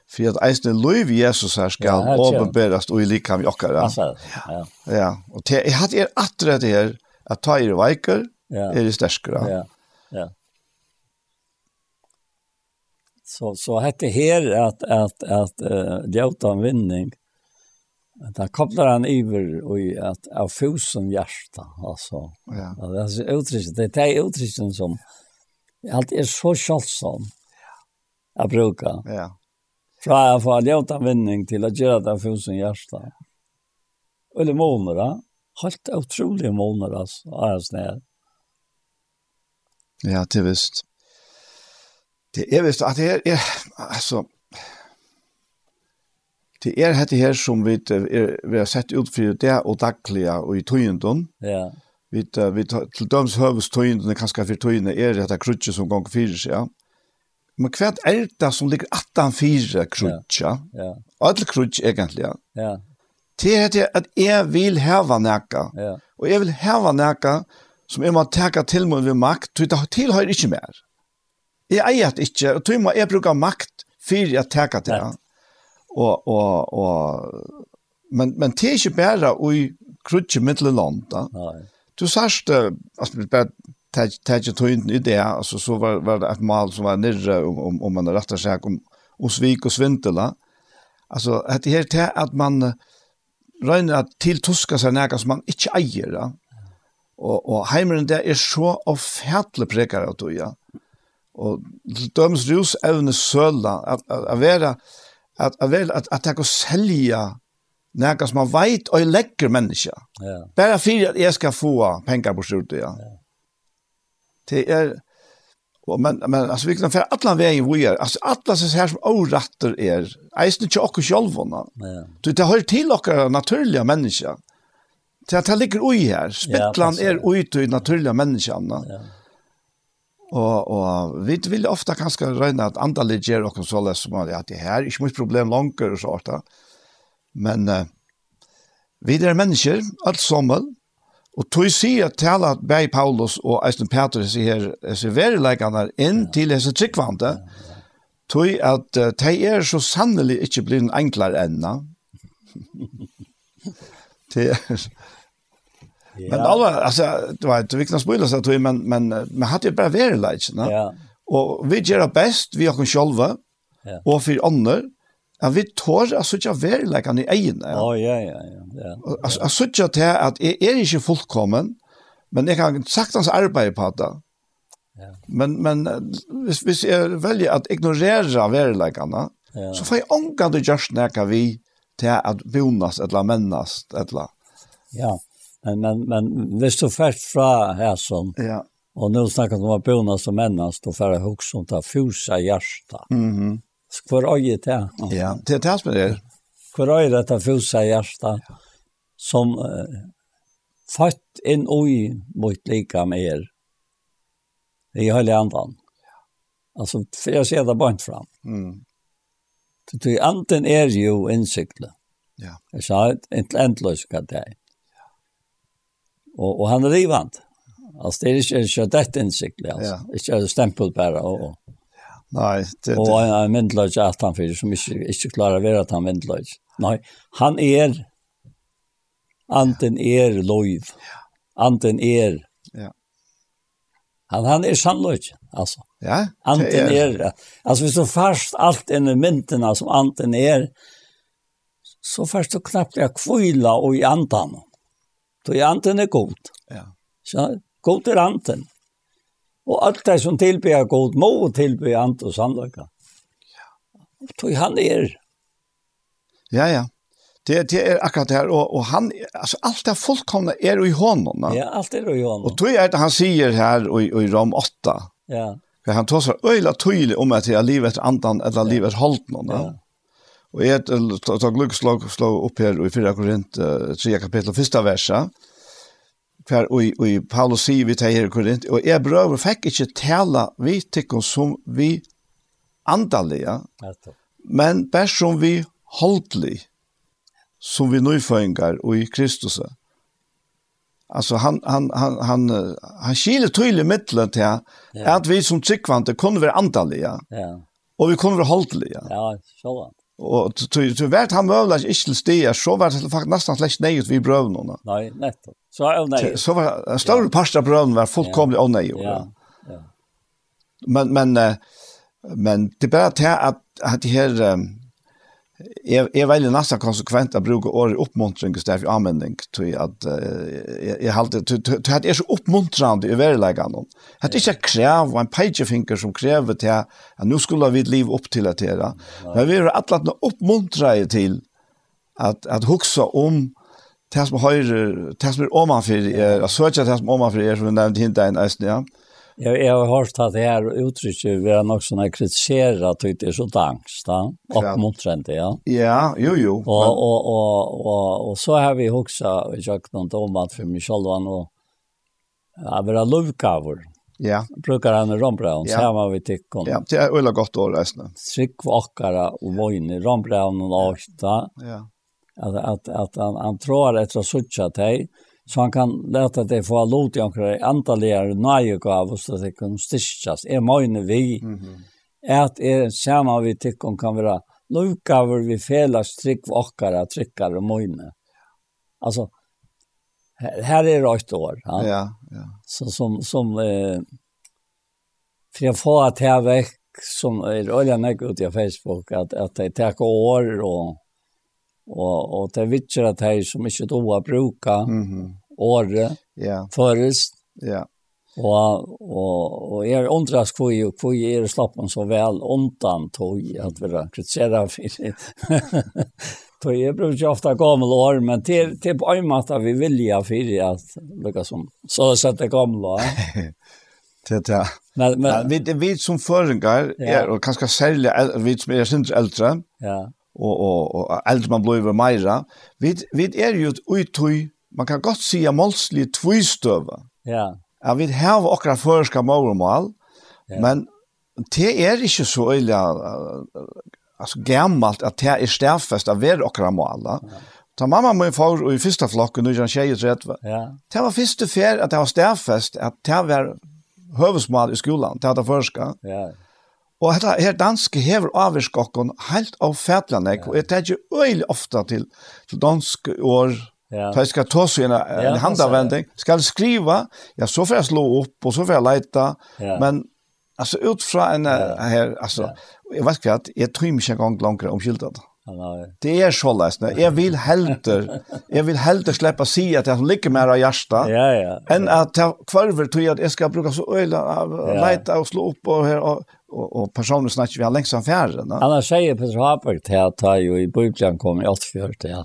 for at eisne lov Jesus her skal ja, åpenbæres og i likam vi okkar. Ja. ja. ja. Og til, jeg hadde er atre det her, at ta i veiker, Ja. Är det starkare. Ja. Ja. Så så hette här att att att uh, Jota vinning. Da kopplar han över och att av fusen hjärta alltså. Ja. ja det är så. Det är otroligt som allt är så självsam. Ja. Att. Ja. Fra jeg får ljøta vinning til å gjøre det for sin hjerte. Eller måneder, helt utrolige måneder, altså, er jeg. Ja, det visst. Det er visst at det er, er altså, det er dette her som vi, er, vi har sett ut for det og daglige og i tøyendom. Ja. Vi, vi til døms høves tøyendom, kanskje for tøyendom, er dette krutje som ganger fyrir seg, ja. Men hva er det som ligger 18-4 krutje? Ja. Alle krutje egentlig, ja. Ja. Det er det at jeg vil heva nækka. Ja. Og jeg vil heva nækka, ja som jeg må teka til meg ved makt, tog det tilhøyr ikke mer. Jeg eier det ikke, og tog må jeg bruke makt for jeg teka til det. Og, og, og, men, men det er ikke bare i krutje middeland. Du sørst, altså, bare tætje tøynden i det, altså, så var, var det et mal som var nirre om, om, om man rettar seg om, om svik og svindela. Altså, det her til at man røyner at tiltuska seg nægge som man ikke eier, da. Ja Og, og heimeren der er så offentlig prekar av tog, ja. Og til dømes rus evne søla, at, at, at være, at, at, at, at jeg kan selge nekka som man veit og legger menneska. Ja. Bare for at jeg skal få penger på slutt, ja. ja. Det er, og, men, men alltså vi kan för alla vägen vi är alltså alla så här som avratter er, är inte okker sjølvåna. Ja. Du, det hører til okker naturliga mennesker. Så det ligger oj här. Spittlan er oj till naturliga människan. Ja. Och, och vi vill ofta kanske regne att andre ligger och så løs som att ja, det här är inte mitt problem långt och så. Men uh, vi er mennesker, alt sammen, og tog si at tala at Bei Paulus og Eisen Petrus sier disse verileggene inn ja. til disse tryggvante, tog at uh, de er så sannelig ikke blir enklere ennå. det er... Men alla alltså du vet vi kan spoila så att vi men men man hade ju bara varit lite, va? Ja. Och vi gör det bäst vi har själva. Ja. Och för andra Ja, vi tår at suttja verilegan i egen. Ja, ja, ja, ja. ja. At suttja til at jeg er ikke fullkommen, men jeg kan sagtens arbeide på det. Ja. Men, men hvis, hvis jeg velger at ignorere verilegene, ja. så får jeg ångan det gjørst når vi til at bonas eller mennast eller. Ja, ja. Men, men, men hvis du først fra her sånn, ja. og nå snakker du om bøna som mennast, du får hos som tar fyrsa hjärsta. Mm -hmm. Hvor øye det? Ja, det er det som er det. Hvor øye det tar fyrsa hjärsta, som uh, fatt inn oi mot lika med er, i hele andan. Altså, for jeg ser det bara fram. Mm. Det er anten er jo insiktet. Ja. Jeg sa, inte ändlöst kan det er og, og han er rivant. Altså, det är ju så det insikligt alltså. Det är ju stämpel bara och Nej, det det. Och en myndlös at han för som ikke, ikke klarer å være at han myndlös. Nei, han er... anten er lov. Anten er... Ja. Han han er sannløs, altså. Ja. Anten det er, altså hvis du først alt inn i mynden som anten er, så først du knappt er kvila og i antan. Då är anten er god. Ja. Så god er anten. Og alt det som tillber god må tilbyr ant og sannlöka. Ja. Då han er. Ja, ja. Det det er akkurat det her, og, og han altså, alt det fullkomna är i hånden. Va? Ja, allt är i honom. Och då är det han sier her i, i Rom 8. Ja. For han tar så øyla tydelig om at det er livet andan eller livet hållt någon. Ja. Og jeg tar glukk slå opp her i 4 Korint 3 kapittel 1 verset. hver og i Paulus sier vi til her i Korint, og jeg brøver fikk ikke tala vi tikkun som vi andalige, men bare som vi holdlig, som vi nøyføyngar og i Kristus. Altså han han han han han skiljer tydlig mittlen til ja. att vi som tryckvante kunne vara antaliga. Ja. Og vi kunne vara hålltliga. Ja, så Og til hvert han møvla ikke til sted, så var det faktisk nesten slett nøyet vi brøvene. Nei, nettopp. Så var det nøyet. Så var en større part av brøvene var fullkomlig nøyet. Ja, ja. Men, men, men det er bare til at, at de her, Jeg, jeg velger nesten konsekvent å bruke året oppmuntring i stedet for anvending, til at uh, jeg, jeg halte, til, til, til at jeg er så oppmuntrende i verleggene. At det ikke er krev, og en peikefinger som krever til at nå skulle vi et liv opp til at det Men vi er alle oppmuntrende til at, at hukse om det som høyre, det som er omanfyr, er, at søke det som omanfyr er, som vi nevnte hinta en eisen, ja. Jag jag har hört att det här uttrycket vi har nog såna kritisera att det är så dansk då och motsänt ja. Ja, jo jo. Och och och och och så har vi också jag kan inte om att för mig själv och ja, vara lovkavor. Ja. Brukar han rombraun så har vi tyckon. Ja, det är ölla gott år resten. Sick vackra och vojne rombraun och åtta. Ja. Att att att han, han tror att det är så tjat hej. Så han kan leta det få lov til omkring antalligere nøyegav og så det kan styrkjas. Jeg mener vi mm -hmm. at jeg sammen vi tykker kan være lovgaver vi felas trygg okkara, trykkar og møyne. Altså, her, her er det ett år. Ja, ja. ja. Så som, som eh, för jag får att jag väck som är oljan ut i Facebook att, att det tar år och og og det vitcher at här som inte doa bruka mhm åre ja förrest ja og og och är ondras kvoi och kvoi er slappen så vel ontan tog at vi kritisera for Då är det ju ofte gamla år, men til til på en måte vi vilja for at lukka som så sette gamla år. det det. Men, men, men vi, vi som föringar, ja. är, och kanske sälja vi som är syns äldre, ja och och och allt man blir mera Vi, vi är ju utoj man kan gott se målsli tvistöva ja ja vi har var också förska målmal ja. men det är inte så illa alltså gammalt att det är stärfast av väl och mål. ja. Ta mamma min far og i fyrsta flokken, nu er han tjejer rett. Ja. Det var første fer at det var stærfest, at det var høvesmal i skolan, det var det første. Ja. Og dette her danske hever avvirskokken helt av fætlene, ja. og jeg tenker øyelig ofte til, til dansk år, Ja. da jeg skal ta seg en, en ja, handavending, skal skriva, ja, så får jeg slå opp, og så får jeg leita, ja. men alltså ut fra en ja. her, altså, jeg vet ikke at jeg tror ikke engang langere om skiltet. Det er så løsende. Jeg vil helter, jeg vil helter slippe å si at jeg ligger mer av hjertet, ja, ja, enn at jeg kvarver tror at jeg skal bruke så øyla, leita og slå opp, og, her, og og, og personer snackar vi har lengst av längst affären. Alla sier Peter Haberg til at han jo i Bulgarien kom i 84 til Ja.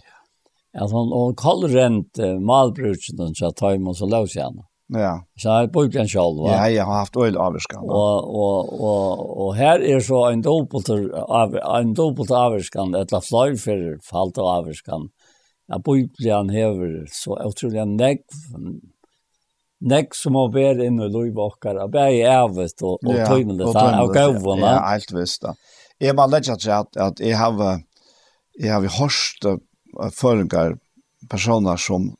at han och kallar uh, malbruken och så tar man så løs igjen. Ja. Så han er Bulgarien selv. va. Ja, jeg har haft öl avskan. Og, og, og, og her er så en dobbelt, av en dobbelt dubbelt avskan eller flyg falt av avskan. Ja, Bulgarien hever så utrolig näck nek som har vært inn i løyvåkere, bare i ævet og, og tøymelig, og ja, og gøvene. Ja, helt visst da. Jeg må legge til at, at jeg har, jeg har hørt føringer, personer som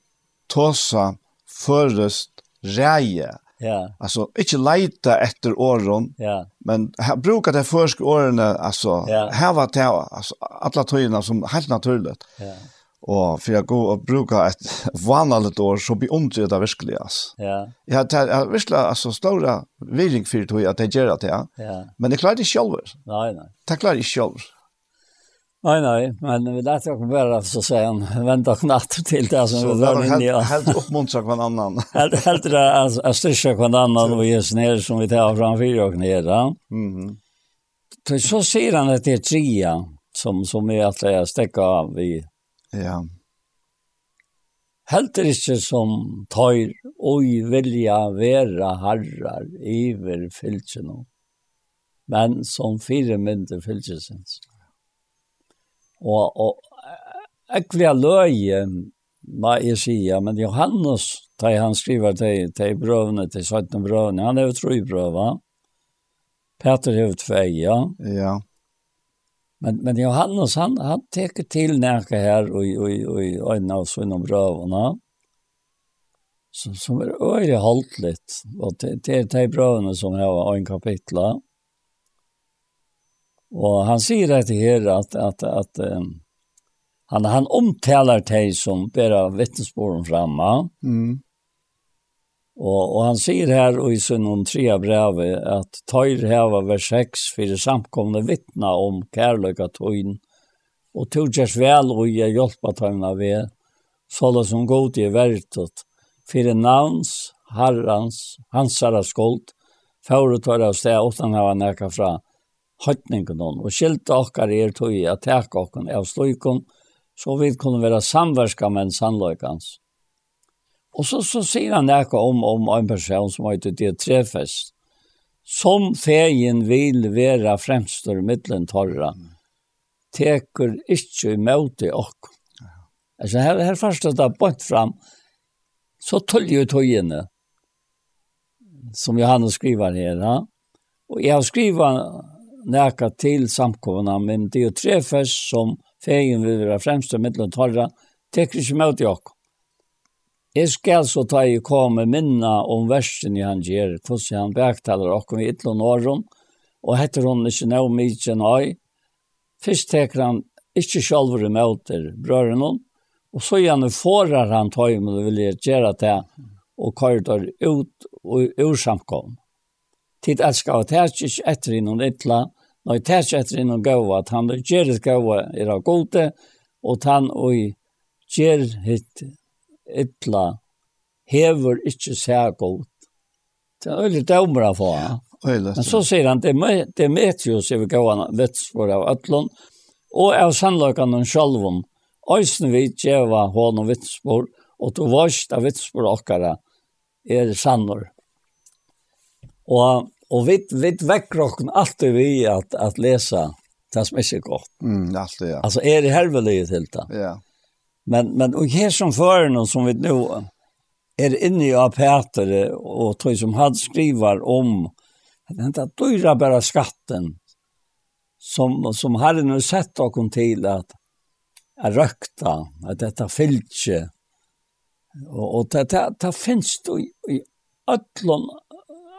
tåsa først reie. Ja. Altså, ikke leta etter åren. Ja. Men här brukar det försk åren alltså ja. her var det altså, alle tøyene som helt naturligt. Ja. Og for jeg går og bruker et vanlig år, så blir ondre det virkelig, ass. Ja. Jeg har tatt, jeg virkelig, altså, større viring for det, at jeg gjør det, ja. Ja. Men jeg klarer det selv. Nei, nei. Det klarer jeg selv. Nei, nei, men vi lærte jo ikke bare så sier han, vent dere knatt til det som vi var inne i. Så helt oppmuntret hver annan. Helt, helt det, altså, jeg styrker hver annen og gjør ned som vi tar framfyr og ned, ja. Mm Så sier han at det er tria som, som vi alltid jeg stekket av i Ja. Helt er ikke som tøyr og vilja vera herrar iver og men som fire mindre fylkjesens. Og, og jeg vil løye, hva jeg sier, men Johannes, da han skriver til, til brøvene, til 17 brøvene, han er jo tro i brøvene. Peter er jo tvei, ja. Ja. Men men Johannes han han tek till närke här och och och en av sina bröderna. Så som är öre haltligt och det det de bröderna som har en kapitel. Och han säger det här att att att um, han han omtalar dig som bara vittnesbörden framma. Mm. Og, og han sier her og i sin trea brev at tøyr heva vers 6 for det samkomne vittna om kärlöka tøyn og togjers väl och ge hjälpa tøyna ved det som god i verktøt for det navns, herrans, hansara skuld for å ta av steg utan hava näka fra høytningen og skilt okkar er tøy at teka okkar av sløykon så vi kunne være samverska med en sannløykans. Og så, så sier han noe om, om en person som heter det trefest. Som fegen vil være fremstår mittlen torra, teker ikke imot i ok. Altså her, her først det bort fram, så tuller jo togene, som Johannes skriver her. Ja? Og jeg har skrivet noe til samkomna, men det er trefest som fegen vil være fremstår mittlen torra, teker ikke imot i ok. Jeg skal så ta i komme minna om versen i han gjør, hvordan han baktaler okkur i ytlån åren, og heter hun ikke nå mykje nøy. Først teker han ikke sjølver møter brøren hun, og så gjerne forar han tøy med det vilje gjøre det, og kører ut og ur samkom. Tid elskar at her ikke etter innom ytla, når jeg ikke etter innom gava, at han gjør det gava er av gode, og han og gjør hitt ytla hever ikkje seg godt. Det er veldig dømer av for han. Men så sier han, det er Meteos er vi gåan vitsfor av Øtlund, og av sannløkene sjølven, Øysen vi djeva hån og vitsfor, og to varst av vitsfor okkara er sannor. Og, og vi, vi vekker okken alltid vi at, at lesa det som ikke er godt. Mm, alltid, ja. Altså er det helvelige til det. Ja. Men, men och här som för någon som vi nu är inne i Peter och tror som hade skrivar om att det inte dyra bara skatten som, som hade nu sett och kom till att, är rökta, att detta fylltje. Och, och det, det, det finns då i, i ötlån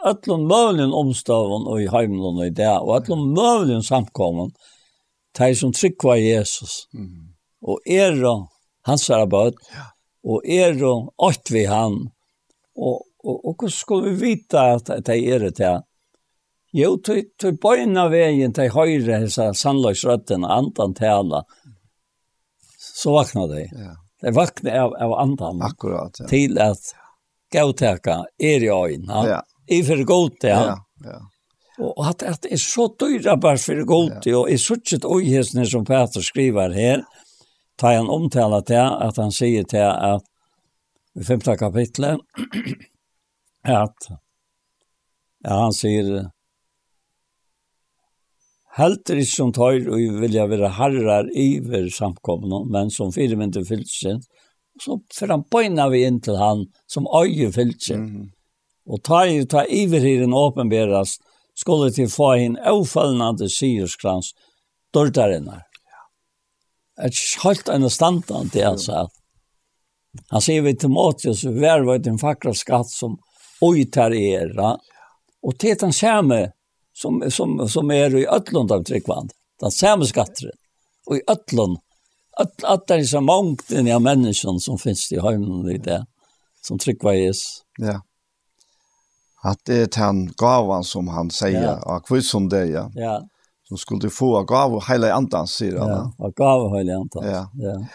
öllum mövlin omstövun och i heimlun och i det, och öllum mövlin samkommen de som tryggva Jesus, mm. og era hansara bød, og er og ått vi han, og, og, og hvordan skulle vi vite at det er det til? Jo, til bøyna veien til høyre, hessa sannløysrøtten, andan tala, så vakna de. Ja. De vakna av, av andan. Akkurat, ja. Til at gauteka er i øyn, Ja. I for godt, ja. Ja, ja. Og at det er så dyra bare for godt, ja. og i suttet øyhesne som Peter skriver her, ja tar han omtala til at han sier til at i femte kapitlet at ja, han sier Helter ikke som tøyr og vilja være herrar iver samkomne, men som firmynd til fylsen, så for han bøyna vi inn til han som øye fylsen. Mm -hmm. Og ta, ta iver hiren åpenberes, skulle til få inn avfallnande sierskrans dørdarinnar et helt en standan til han sa. Han sier vi Timotheus, vær var din fakra skatt som oitar era, og til den samme som, som, som er i ötlund av tryggvand, den samme skatteren, og i ötlund, at, at det er så mangt enn av menneskene som finnes i høymen i det, som tryggva jes. Ja. At det er den gavan som han sier, ja. akkurat som det, ja. Ja som skulle få av gav och hela andan, säger han. Ja, av gav och hela andan. Ja. ja.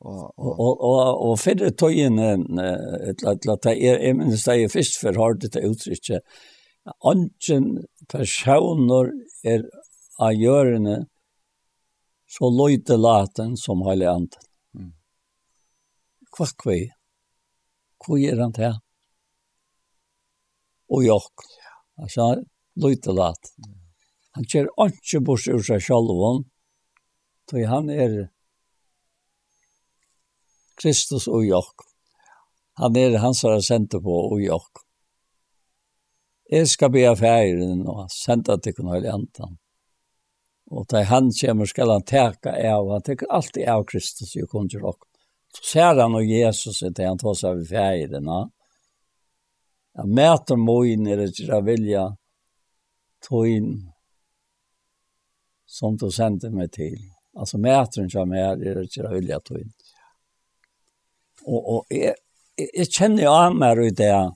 Och og, och og, og det tog in ett ett att det är men det säger först för har det uttrykket, Anken personer er av gjørende så løyte laten som hela andan. Mm. Kvakvei. Hva gjør han til? Og jokk. Altså, løyte laten. Han kjer ikke bort ur seg sjalvån, tog han er Kristus og jokk. Han er hans har sendt på og jokk. Jeg skal be av feiren og senda til kunne høyre antan. Og da han kommer skal han teka av, han teker alltid av Kristus i kun til jokk. Så ser han og Jesus etter han tar seg av feiren. Jeg møter moen i det vilja, tog inn som du sendte meg til. Alltså mätaren som er är det jag vill jag ta og Och och jeg jag känner jag av i det där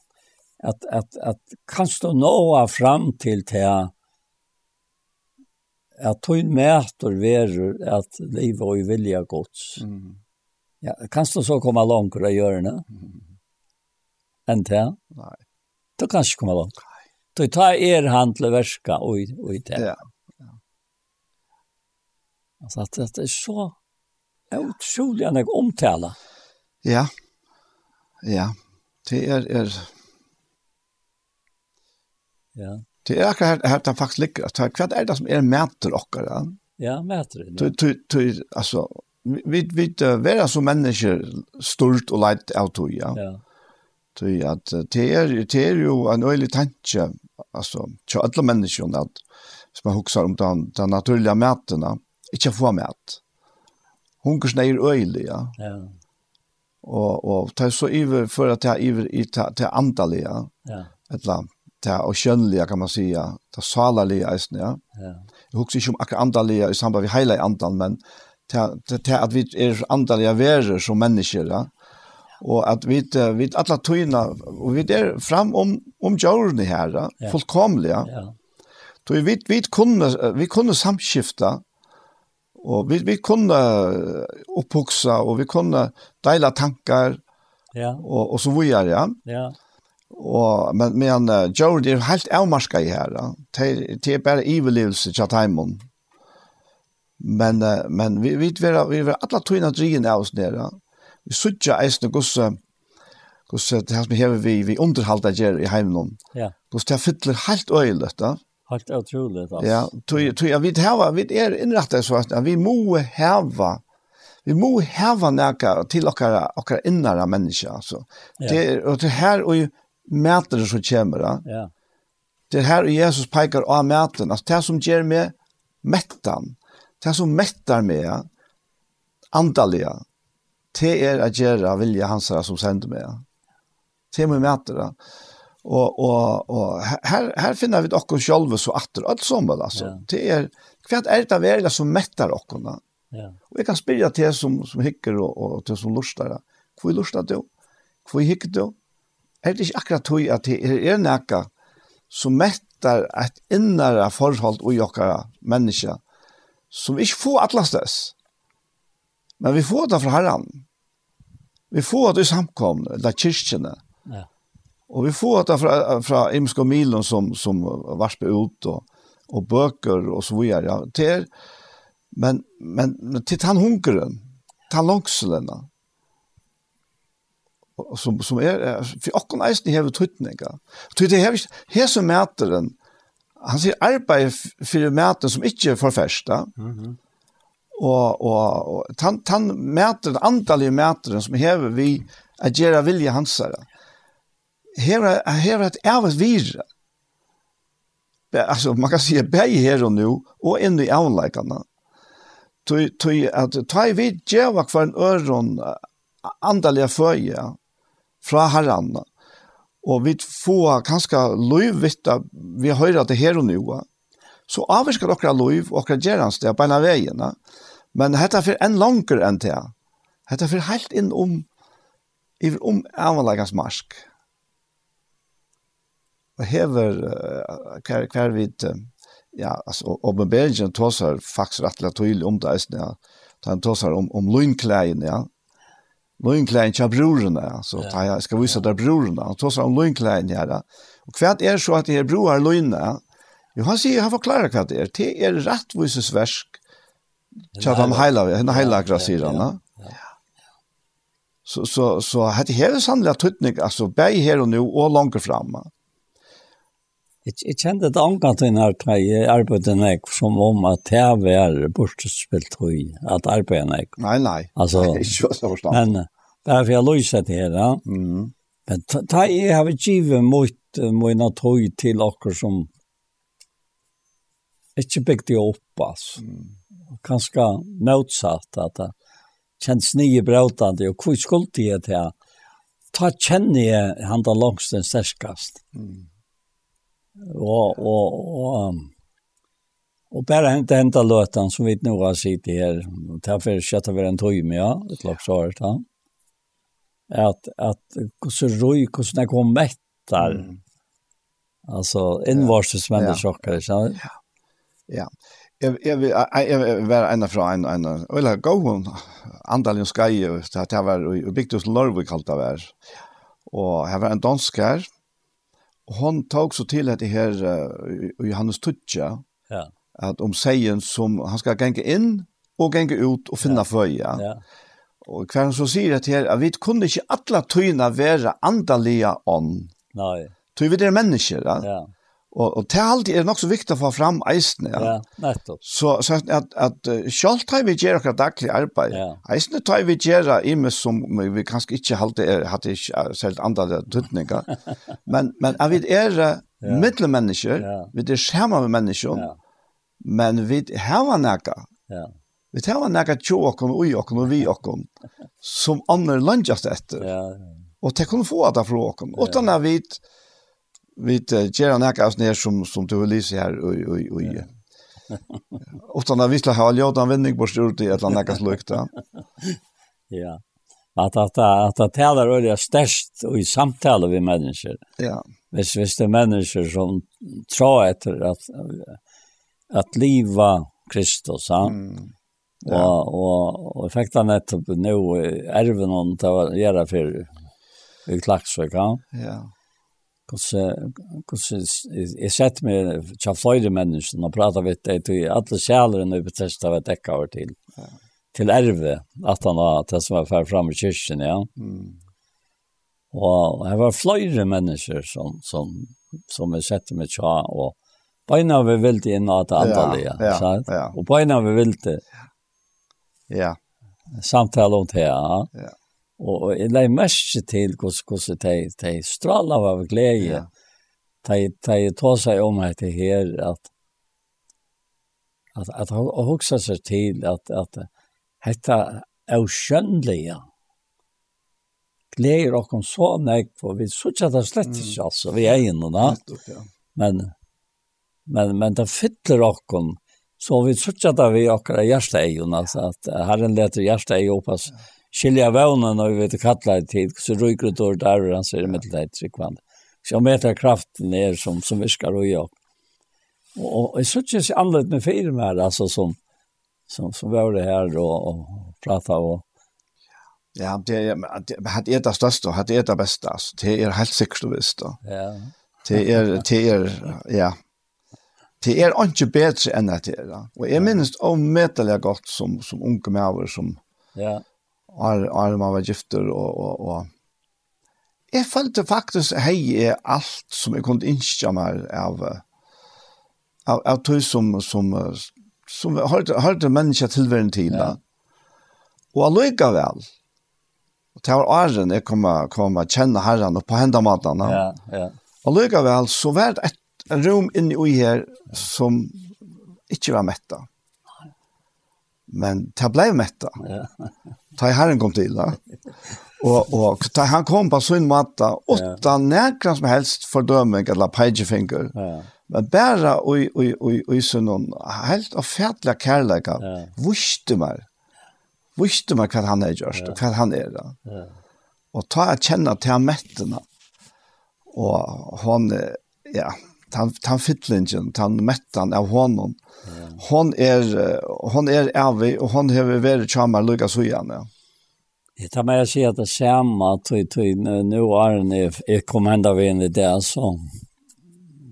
att att att kan stå nå fram till det at ta in mätor verur att livet och vilja gods. Mm. Ja, kan du så komma langt og gjøre det. Mm. Inte? Nej. Då ikke komma langt. Då tar er hand till verska og, og i det. Ja. Alltså att, det är så otroligt när jag omtalar. Ja. Ja. Det är... är... Ja. Det är akkurat här, här det faktiskt ligger. Alltså, vad är det som är mäter och Ja, ja mäter det. Ja. Du, du, alltså, vi, vi, vi som människor stort och lejt av tog, ja. Ja. Tui at det är, det är ju en ölig tanke, alltså till alla människor att som man huxar om den, den naturlige mætene, ikke få med at. Hungersen er øyelig, ja. ja. Og, og det er så iver for at det er iver i det antallet, ja. ja. Etla, det er kjønnelige, kan man si, ja. Det er salerlige, eisen, ja. ja. Jeg husker ikke om akkurat antallet i samband med hele antallet, men det er at vi er antallet verer som mennesker, ja. Og at vi, vi alle tøyene, og vi er fram om, om jorden her, ja. fullkomlige, ja. ja. Så vi, vi, kunne, vi kunne samskifte Og vi, vi kunne opphoksa, og vi kunne deila tankar, ja. og, og så videre, ja. Ja. Og, men, men uh, Joe, det er helt avmarska i her, ja. det, det er bare ivelivelse til Taimon. Men, uh, men vi, vi, vi, vi er alle tøyne drien av oss nere. Vi sutja eisne gosse, gosse, det her som hever vi, vi underhalda gjer i heimen. Ja. Gosse, det er fytler helt øyelig, da. Ja Helt utroligt alltså. Ja, tror tror jag vet här vi är inrättat så att vi må härva. Vi må härva näka till och våra inre människor alltså. Ja. Det och det här och mäter det så kommer det. Ja. Det här och Jesus pekar av mäten, alltså det som ger mig mättan. Det som mättar mig andaliga. Det är att göra vilja hans som sänder mig. Det är mig mäter det. Og, og, og her, her finner vi dere selv så atter, alt sammen, altså. Ja. Det er, hva er det verre som metter dere? Ja. Og jeg kan spørre til som, som hikker og, og til som lurer. Hvor lurer du? Hvor hikker du? Er det ikke akkurat tog at det er, er noe som metter et innere forhold i dere mennesker som ikke får atlastes? Men vi får det fra herren. Vi får det i samkomne, eller kyrkjene. Mm Och vi får det från från Imsko Milon som som varsper ut och og böcker och så vidare. Ja, till men men till han hunkeren, han langselen, Och som som är för och kan inte ha tøytninger. Tut det er ikke, her som mäter den. Han säger arbete för mäten som inte får första. Mhm. og, och och han han mäter antalet mäter som häver vi att göra vilja hansare her här et ævas vad Be, altså, man kan säga bäj her og nå, og inn i avleikene. Tøy, tøy, at ta vi djeva hver en øron andalige føye fra herren, og vi får ganska lövvitta vi hører att det her og nå, så avskar okra og dere gjør hans det på en av veiene. men dette er for en långare enn det. Dette er for helt inn om om om avläggas mask och häver kvar kvar vid ja alltså om Belgien tossar faktiskt rätt lätt till om det är ja. han tossar om om lönklein ja lönklein tja brorna så ja. jag ska visa där brorna han tossar om lönklein ja och kvart är så att det är broar Lundna Jo, han sier, han forklarer hva det er. Det er rettvisesversk. Tja, han heilar, han heilar grassirene. Så, så, så hette hever sannelig at tøytning, altså, beg her og nå, og langer framme. Jeg kjente det annet til når jeg arbeidde nek som om at TV var bortspilt høy, at arbeidde nek. Nei, nei. Altså, ikke så forstand. Men derfor jeg løser det her. Ja. Mm. Men ta, jeg har givet mot mine tøy til dere som ikke bygde opp, altså. Mm. Kanskje motsatt, at det kjennes nye brautende, og hvor skulle jeg til? Ta kjenner jeg han da langs den sterskast. Mm og, og, og, og bare hente, hente låten som vi nå har sitt här. Därför sätter vi en tøy med, ja, et lopp år, här, ja. at att så roj hur snäck hon mättar. Mm. altså, innvarses människor, ja. Ja. Ja Jeg, jeg, vil, jeg, jeg vil være en fra en en eller gå hon andalen skai så det jag var i Victor's Lorvik det var. Og här var en danskar hon tog så till att det här uh, Johannes Tutja. Ja. Att om sägen som han ska gänga in och gänga ut och finna ja. föja. Ja. Och kvar så säger det här att vi kunde inte alla tyna vara andaliga on. Nej. Tror vi det är människor. Ja. ja. Och til det er är nok så viktigt att få fram isen ja. Ja, nettopp. Så så att att tar vi gör akkurat daglig arbeid. Ja. Isen tar vi göra i med som vi kanske inte hade hade ikke selv andra tøtninger. men men är vi är ja. middelmennesker, ja. vi er skärmar med mennesker, Ja. Men vi har näka. Ja. Vi har näka tjock och oj och vi och som andra lunchast efter. Ja. Och til kan få att fråga. Och då när vi vi ger en näka oss ned som som du vill se här oj oj oj. Utan att vi skulle ha gjort vändning på stort i ett land näka lukta. Ja. Att att att att tala rörliga störst och i samtal vi människor. Ja. Vis vis det människor som tror efter att att leva Kristus, ja. Mm. Ja. Och och och att nettopp nu ärven om det var göra för i så ja. Ja. Hvordan jeg sett meg tja fløyre mennesker og prater vidt deg til alle sjælerne i av var dekka over til. Til erve, at han var det som var færre fram i kyrkjen, ja. Mm. Og det var fløyre mennesker som, som, som jeg sett meg tja, og beina vi vilt inn at det andalige, ja, ja, ja. og beina vi vilt det. Ja. Samtale om det, ja. Ja Og jeg legger mest til hvordan de de strala av glede. De de tar seg om at det her, at at at hugsa seg til at at dette er skønliga. Gleder dere så meg for vi søkja det slett ikke, altså, vi er inne da. Men, men, men det fyller dere så vi søkja det vi akkurat hjertet altså, at herren leter hjertet eion, altså, skilja vånen når vi vet kallar det tid, så ryker det dårlig der, og han sier det med det tryggvann. Så jeg meter kraften er som, som viskar og jobb. Og og jeg synes ikke annerledes med fire mer, altså som, som, som var det her og, og prata og Ja, det er, det er det største, det er det beste, altså. Det er helt sikkert og visst, da. Ja. Det er, det er, ja. Det er ikke bedre enn det er, da. Og jeg minnes om medelig godt som, som unge med som, ja og og man var gifter og og og Jeg følte faktisk hei er alt som jeg kunne innskja meg av, av, av tog som, som, som hørte, hørte mennesker tilværen til. Ja. Og allikevel, til åren jeg kom, kom å kjenne herren på hendamatene. Ja, ja. Allikevel, så var det et rom inne ui her som ikke var mettet. Men det ble mettet. Ja. ta herren kom til da. Og, og ta han kom på sin måte, åtta nærkere som helst fördömning eller pegefinger. Ja. Men bare oj oj oj oj sånn någon helt fætlig kærlighet, Ja. visste meg, visste meg hva han er gjørst, och hva han er da. Ja. Og ta att känna till mettene. Og hon ja, han han fittlingen han mettan av honom. Yeah. Hon är hon er ärvig och hon har varit charmar så Hujan. Ja. Jag tar med sig att det samma till till nu är ni jag kommer ända vi in i det så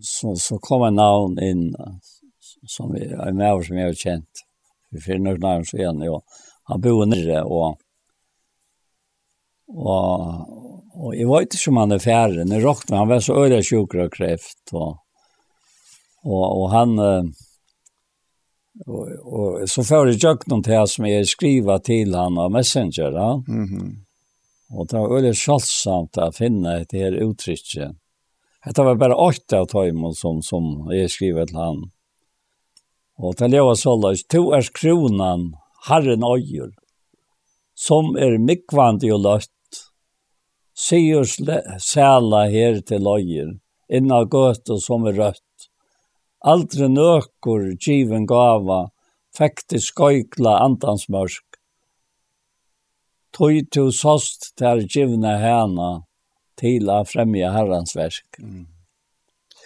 så så kommer navn in som vi är med som jag har känt. Vi finner navn så igen ja. Han bor nere och Og, og jeg vet ikke om han er färre. Nu rocknar han var så øyre sjukker og kreft. Og, Og, og han uh, og, og, så får jeg gjøre noen til som jeg skriver til han av Messenger. Ja? Mm -hmm. Och det var veldig självsamt å finne et her uttrycket. Dette var bare åtte av tøymen som, som jeg skriver til han. Och det var så løs, To er kronan, herren øyer, som är myckvand och löst. Sigur sæla her til øyer, innan gøte som er rødt aldri nøkur given gava, fekti skoikla andansmørk. Tøy tu sost ter givna hana til a fremja herrans verk. Mm.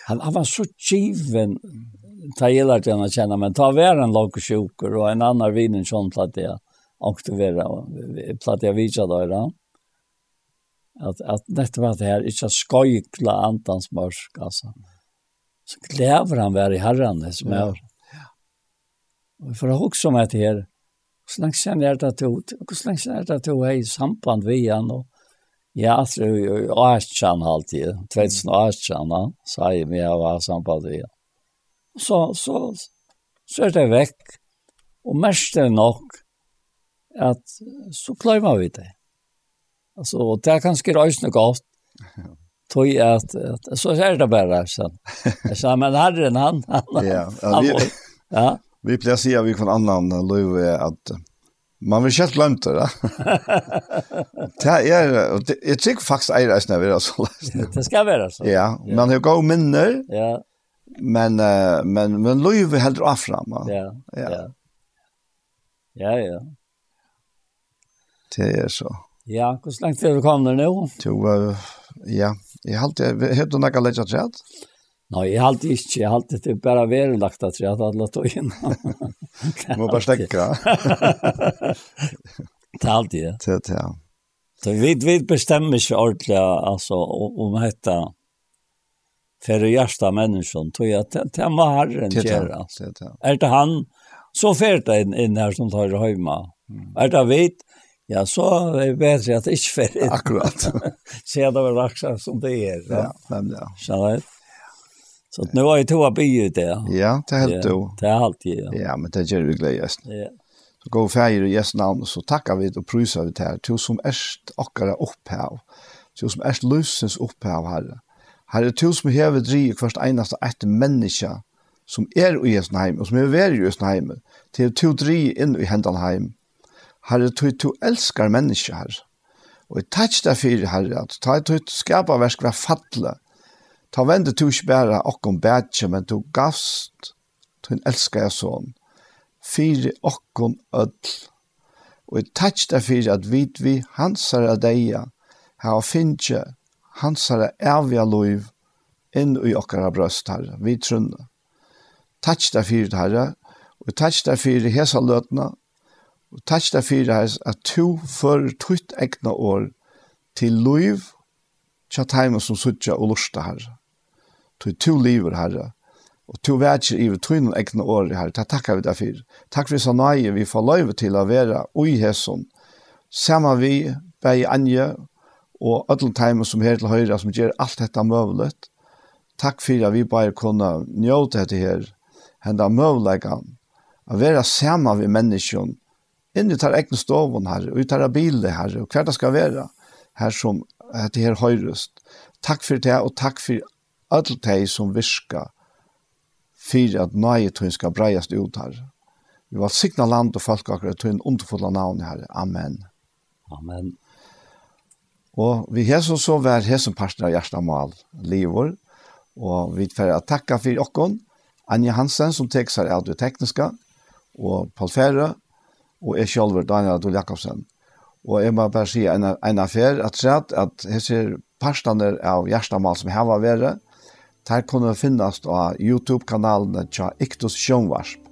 Han, han var så given ta gillar til han kjenne, men ta vær en lag sjuker og en annan vinen sånn platt jeg aktivera, platt jeg vidja da At, at dette var det her, ikke skoikla andans mørk, altså. Mm så kläver han var i herran som är. Ja. Och för att också med det här, så länge sen är det att och så länge sen är det att jag i samband vid han och ja, så jag är alltid, 2018, så är jag var samband vid han. Så, så, så är det väck. Och mest är nog att så klarar vi det. Alltså, och det är ganska röjsna gott tog att, att så är det bara så. Så men herren han han. Ja, ja vi ja. Vi placerar vi från annan löv att man vill själv glömt det. Da. det är jag tycker faktiskt är det så alltså. det ska vara så. Ja, man har gå minner. Ja. Men men men löv helt av fram. Ja. Ja. Ja, ja. Det är så. Ja, hur långt är du kommer nu? Jo, ja, jeg har alltid, har du noe lett rett? Nei, jeg har alltid ikke, jeg har alltid det bare være lagt rett rett, alle togene. Må bare stekke. Det halte jeg. Det, det, ja. Så vi, vi bestemmer ikke ordentlig, altså, om dette, för det hjärsta människan tror jag att det var Herren gör. Är det han så färdar en, en här som tar hemma. Mm. Är det vet Ja, så är det bättre att inte färdigt. Akkurat. Se att det var laxar som det är. Ja, men ja. Så Så nu har jag två byar det. Ja, det er helt då. Det er alltid, ja. Ja, men det gjør vi glädjest. Ja. Så gå färger i Jesu namn så tackar vi och prysar vi til här. Till som erst akkara opphav. Till som erst løsens opphav, Herre. Herre, till som hever driver hverst enast ett människa som er i Jesu heim, og som er veri i Jesu heim, til to dri inn i hendan heim, Herre, du, du elskar menneske, Herre. Og i takk deg for, Herre, at ta et skapa versk var fatle. Ta vende du ikke bare okkom bætje, men du gavst, du elskar jeg sånn. Fyre okkom ødel. Og i takk deg for at vi, vi hansar av deg, her finnkje, hansar av evige liv, inn i okkara brøst, Herre, vi trunne. Takk deg for, Herre, og takk deg for hesa løtene, Og takk deg for at du fører tutt egna år til liv tja teima som suttja og lusta herre. Tu tu liver herre. Og tu i iver tuin egna år herre. Ta takka vi deg for. Takk for så nøye vi får løyve til å være ui hesson. Sama vi, bei anje og öllum teimen som her til høyre som gjør alt dette møvlet. Takk for at vi bare kunne njóta dette her. Henda møvleggene, Å være sama vi menneskene, inn i tar egne stoven her, og i tar bilen her, og hver det skal være her som det her høyrest. Takk for det, og takk for alle de som virker for at nøye tøyen skal breiast ut her. Vi var sikna land og folk akkurat tøyen underfodla navn her. Amen. Amen. Og vi har så så vær hesen parten av Gjersta Mal, Livor, og vi får takka for okkon, Anja Hansen som tek seg av det tekniske, og Paul Fære, og jeg selv, Daniel Adol Jakobsen. Og jeg må bare si en, en affær, at sett at hesser parstene av Gjerstamal som her var være, der kunne finnes av YouTube-kanalene til Iktus Sjønvarsp.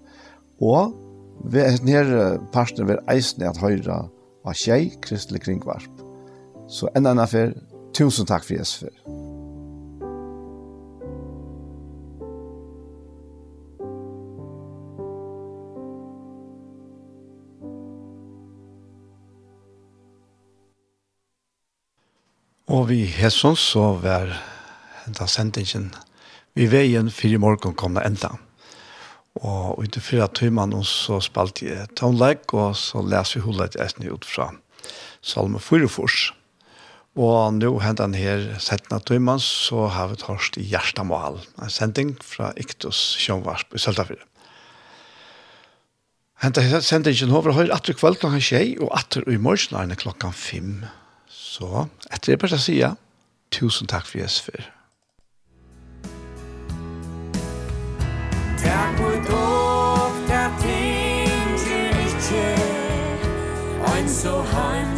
Og ved nere parstene vil eisne at høyre av Kjei Kristelig Kringvarsp. Så en annen affær, tusen takk for Jesper. Og vi hessons så var henta sendingen vi veien fire morgen kom det enda. Og ut i fyra timer nå så spalte jeg tonelag, og så leser vi hullet etter ut fra Salme 4. Og nå hentan her 17. timen så har vi tørst i Gjerstamal, en sending fra Iktus Sjønvarsp i Søltafire. Hentan sendingen over høyre atter kveld klokka tjei, og atter i morgen er klokka 5. Så etter det bare å sier, tusen takk for Jesus for. Takk for dere, ting til ikke, ein så heim